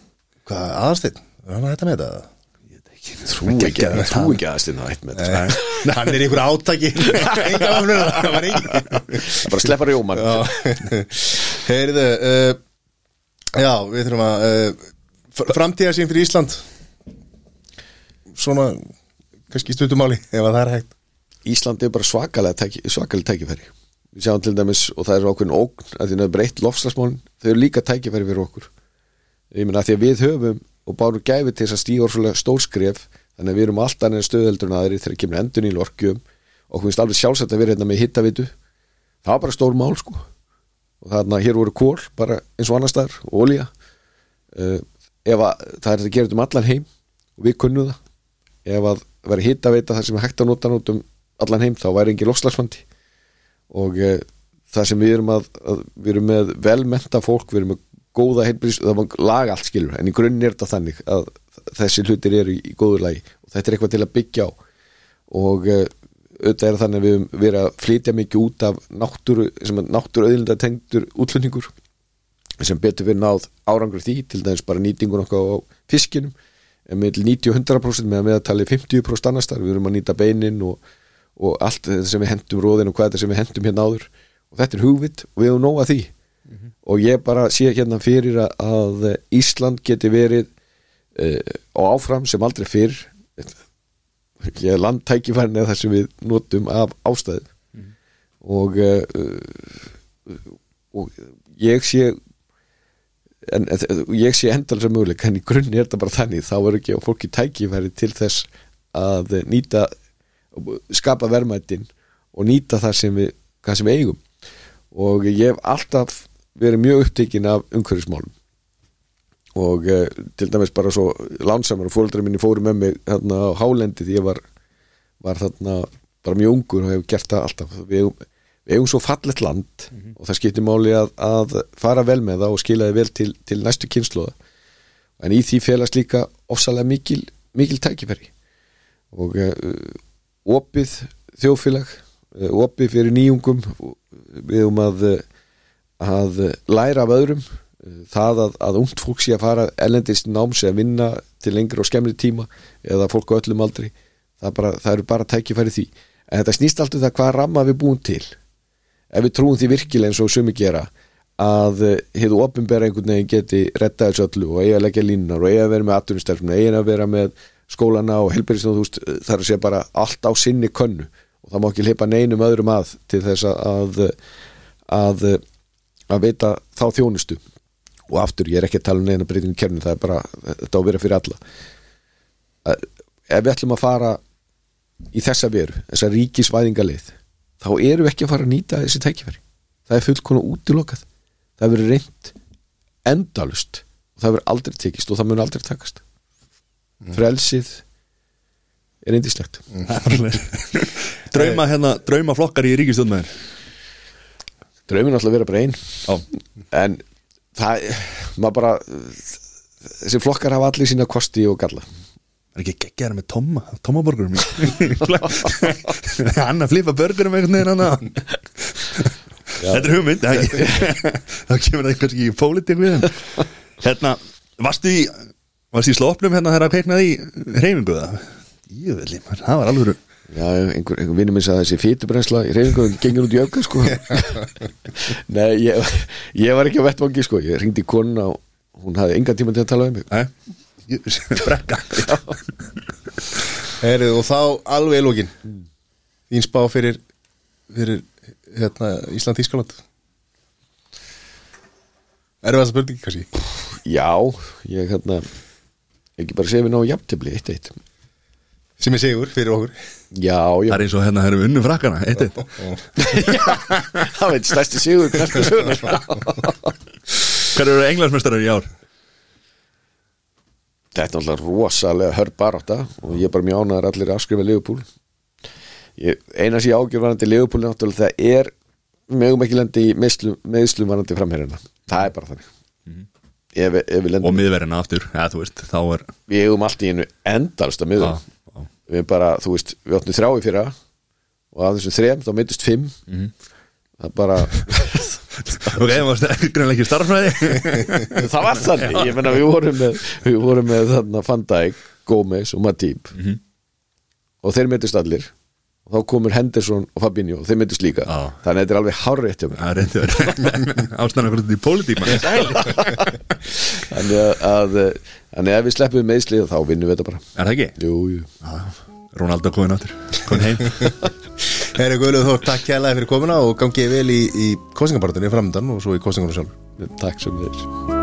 Hvað, aðarsteinn? Er hann að hætta með þetta? Ég veit ekki trú ekki, trú ekki aðeins inn á eitt með þetta Nei, hann er í einhver átaki. Það var Það bara sleppa rjóman Heyrðu uh, Já, við þurfum að uh, Framtíðarsýn fyrir Ísland Svona kannski stuttumáli ef að það er hægt. Ísland er bara svakalega tæki, svakalega tækifæri. Við sjáum til dæmis og það er ákveðin ógn að því að breytt lofslagsmálin þau eru líka tækifæri fyrir okkur. Ég meina að því að við höfum og bárum gæfi til þess að stíga orðsvölega stórskref þannig að við erum alltaf neður stöðeldur en aðri þegar kemur endun í lorkjum og hún finnst alveg sjálfsagt að vera hérna með hittavitu það var bara stór mál sko. Og þarna hér voru kól bara eins og annar staðar og olía. Uh, ef að það er þetta að gera þetta um allan heim og við kunnum það ef að vera hittaveita þar sem er hægt að nota nút um allan heim þá væri engin lofslagsvandi og uh, það sem við erum að, að við erum með velmenta fólk við erum með góða heilbrís það var laga allt skilur en í grunn er þetta þannig að þessi hlutir eru í, í góðu lagi. Og þetta er eitthvað til að byggja á. Og uh, auðvitað er þannig að við höfum verið að flytja mikið út af náttúru sem er náttúru auðlinda tengdur útflutningur sem betur við náð árangur því til dæmis bara nýtingun okkar á fiskinum en með 90-100% með að meðatali 50% annars þar, við erum að nýta beinin og, og allt þetta sem við hendum róðin og hvað þetta sem við hendum hérna áður. Og þetta er hugvitt og við höfum nóga því. Og ég bara sé hérna fyrir að, Ísland geti verið uh, og áfram sem aldrei fyrr. Er landtækifærin eða það sem við notum af ástæðu. Og uh, og ég sé en, en ég sé endalsa möguleik en í grunni er þetta bara þannig. Þá er ekki fólki tækifæri til þess að nýta skapa verðmættin og nýta það sem við, sem við eigum. Og ég hef alltaf verið mjög upptekinn af umhverfismálum. Og uh, til dæmis bara svo lánsamar og fóreldrar minni fóru með mig þarna á hálendi því ég var, var þarna bara mjög ungur og hef gert það alltaf. Við við eigum svo fallet land og það skiptir máli að, að fara vel með það og skila þið vel til, til næstu kynsluða en í því félast líka ofsalega mikil, mikil tækifæri. Og uh, opið þjóðfélag uh, opið fyrir nýjungum. Við um að, að læra af öðrum. Það að, að ungt fólk sé að fara ellendist náms eða vinna til lengri og skemmri tíma eða fólk á öllum aldri það, bara, það eru bara tækifæri því. En þetta snýst alltaf það hvað ramma við búum til ef við trúum því virkilega eins og sumi gera að hefðu opinbera einhvern veginn geti retta þessu öllu og eiga að leggja línunar og eiga að vera með atvinnustelfuna, eiga að vera með skólana og það er að segja bara allt á sinni könnu. Og það má ekki leipa neinum öðrum að til þess að að, að veita þá þjónustu. Og aftur ég er ekki að tala um neina breytingum kernum það er bara, þetta á að vera fyrir alla. Að, ef við ætlum að fara í þessa veru, þessa ríkisvæðingalið þá eru við ekki að fara að nýta þessi tækifæri. Það er fullkona útilokað. Það verður reynd endalust og það verður aldrei tekist og það mun aldrei takast. Frelsið er eindislegt Drauma hérna, drauma flokkar í ríkistjóðmæður draumin alltaf að vera bara einn. En það, maður bara þessi flokkar hafa allir sína kosti og galla er ekki geggjara með Tomma? Tommaborgurum hann að flipa börgurum einhvern veginn Þetta er hugmynd þá kemur það kannski í pólitík við Hérna, varstu í varstu í slópnum hérna þegar að kveiknaði í reyfingu það Jöfnveldi, það var alveg Já, einhver, einhver vinnur minn sagði að þessi fýtubrensla í reyfingu gengur út í öfga sko. Nei, ég, ég var ekki á vettvangi sko. Ég ringdi í konuna og hún hafði enga tíma til að tala um mig. Nei, brekka Herið, og þá alveg lókin Þín spá fyrir, fyrir hérna, Ísland Ískaland Erum það spurning kannski? Já, ég hérna ekki bara segja við ná jafntefli eitt eitt. Sem er sigur fyrir okkur. Já, Það já, er eins og hérna erum við unnu frakkana Eitt eitt. Það veit stærsti sigur knæstu söguna Hver eru englansmestarar í ár? Þetta er náttúrulega rosalega hörð barátta og ég er bara mjög ánæður allir að afskrifa Liverpool. Ég, Eina sem ég ágjör varandi er náttúrulega það er mögum ekki lendi í meðslum, varandi framherjana. Það er bara þannig. Ef, ef við Og miðverðina aftur, ja, þú veist Þá er við eigum allt í einu endalst að já. Við bara, þú veist, við áttum þrjá í fyrra og af þessum þrem þá myndist fimm. Það er bara Ok, það var greinlega ekki starfræði það var þannig, ég menna við vorum með við vorum með þarna Van Dijk Gómez og Matip. Og þeir myndist allir. Og þá komur Henderson og Fabinho og þeir myndist líka. Já. þannig að þetta er alveg Það er reyndi Ástæðan okkur í pólitík mann þannig að, að þannig að ef við sleppum meðslið þá vinnum við þetta bara. Er það ekki? jú, jú. Rónaldo komin áttur Komin heim Herið Guðluð Þór, takk kærlega fyrir komuna og gangið vel í, í kostningabartunni framöndan og svo í kostningunum sjálf. Takk sem þeir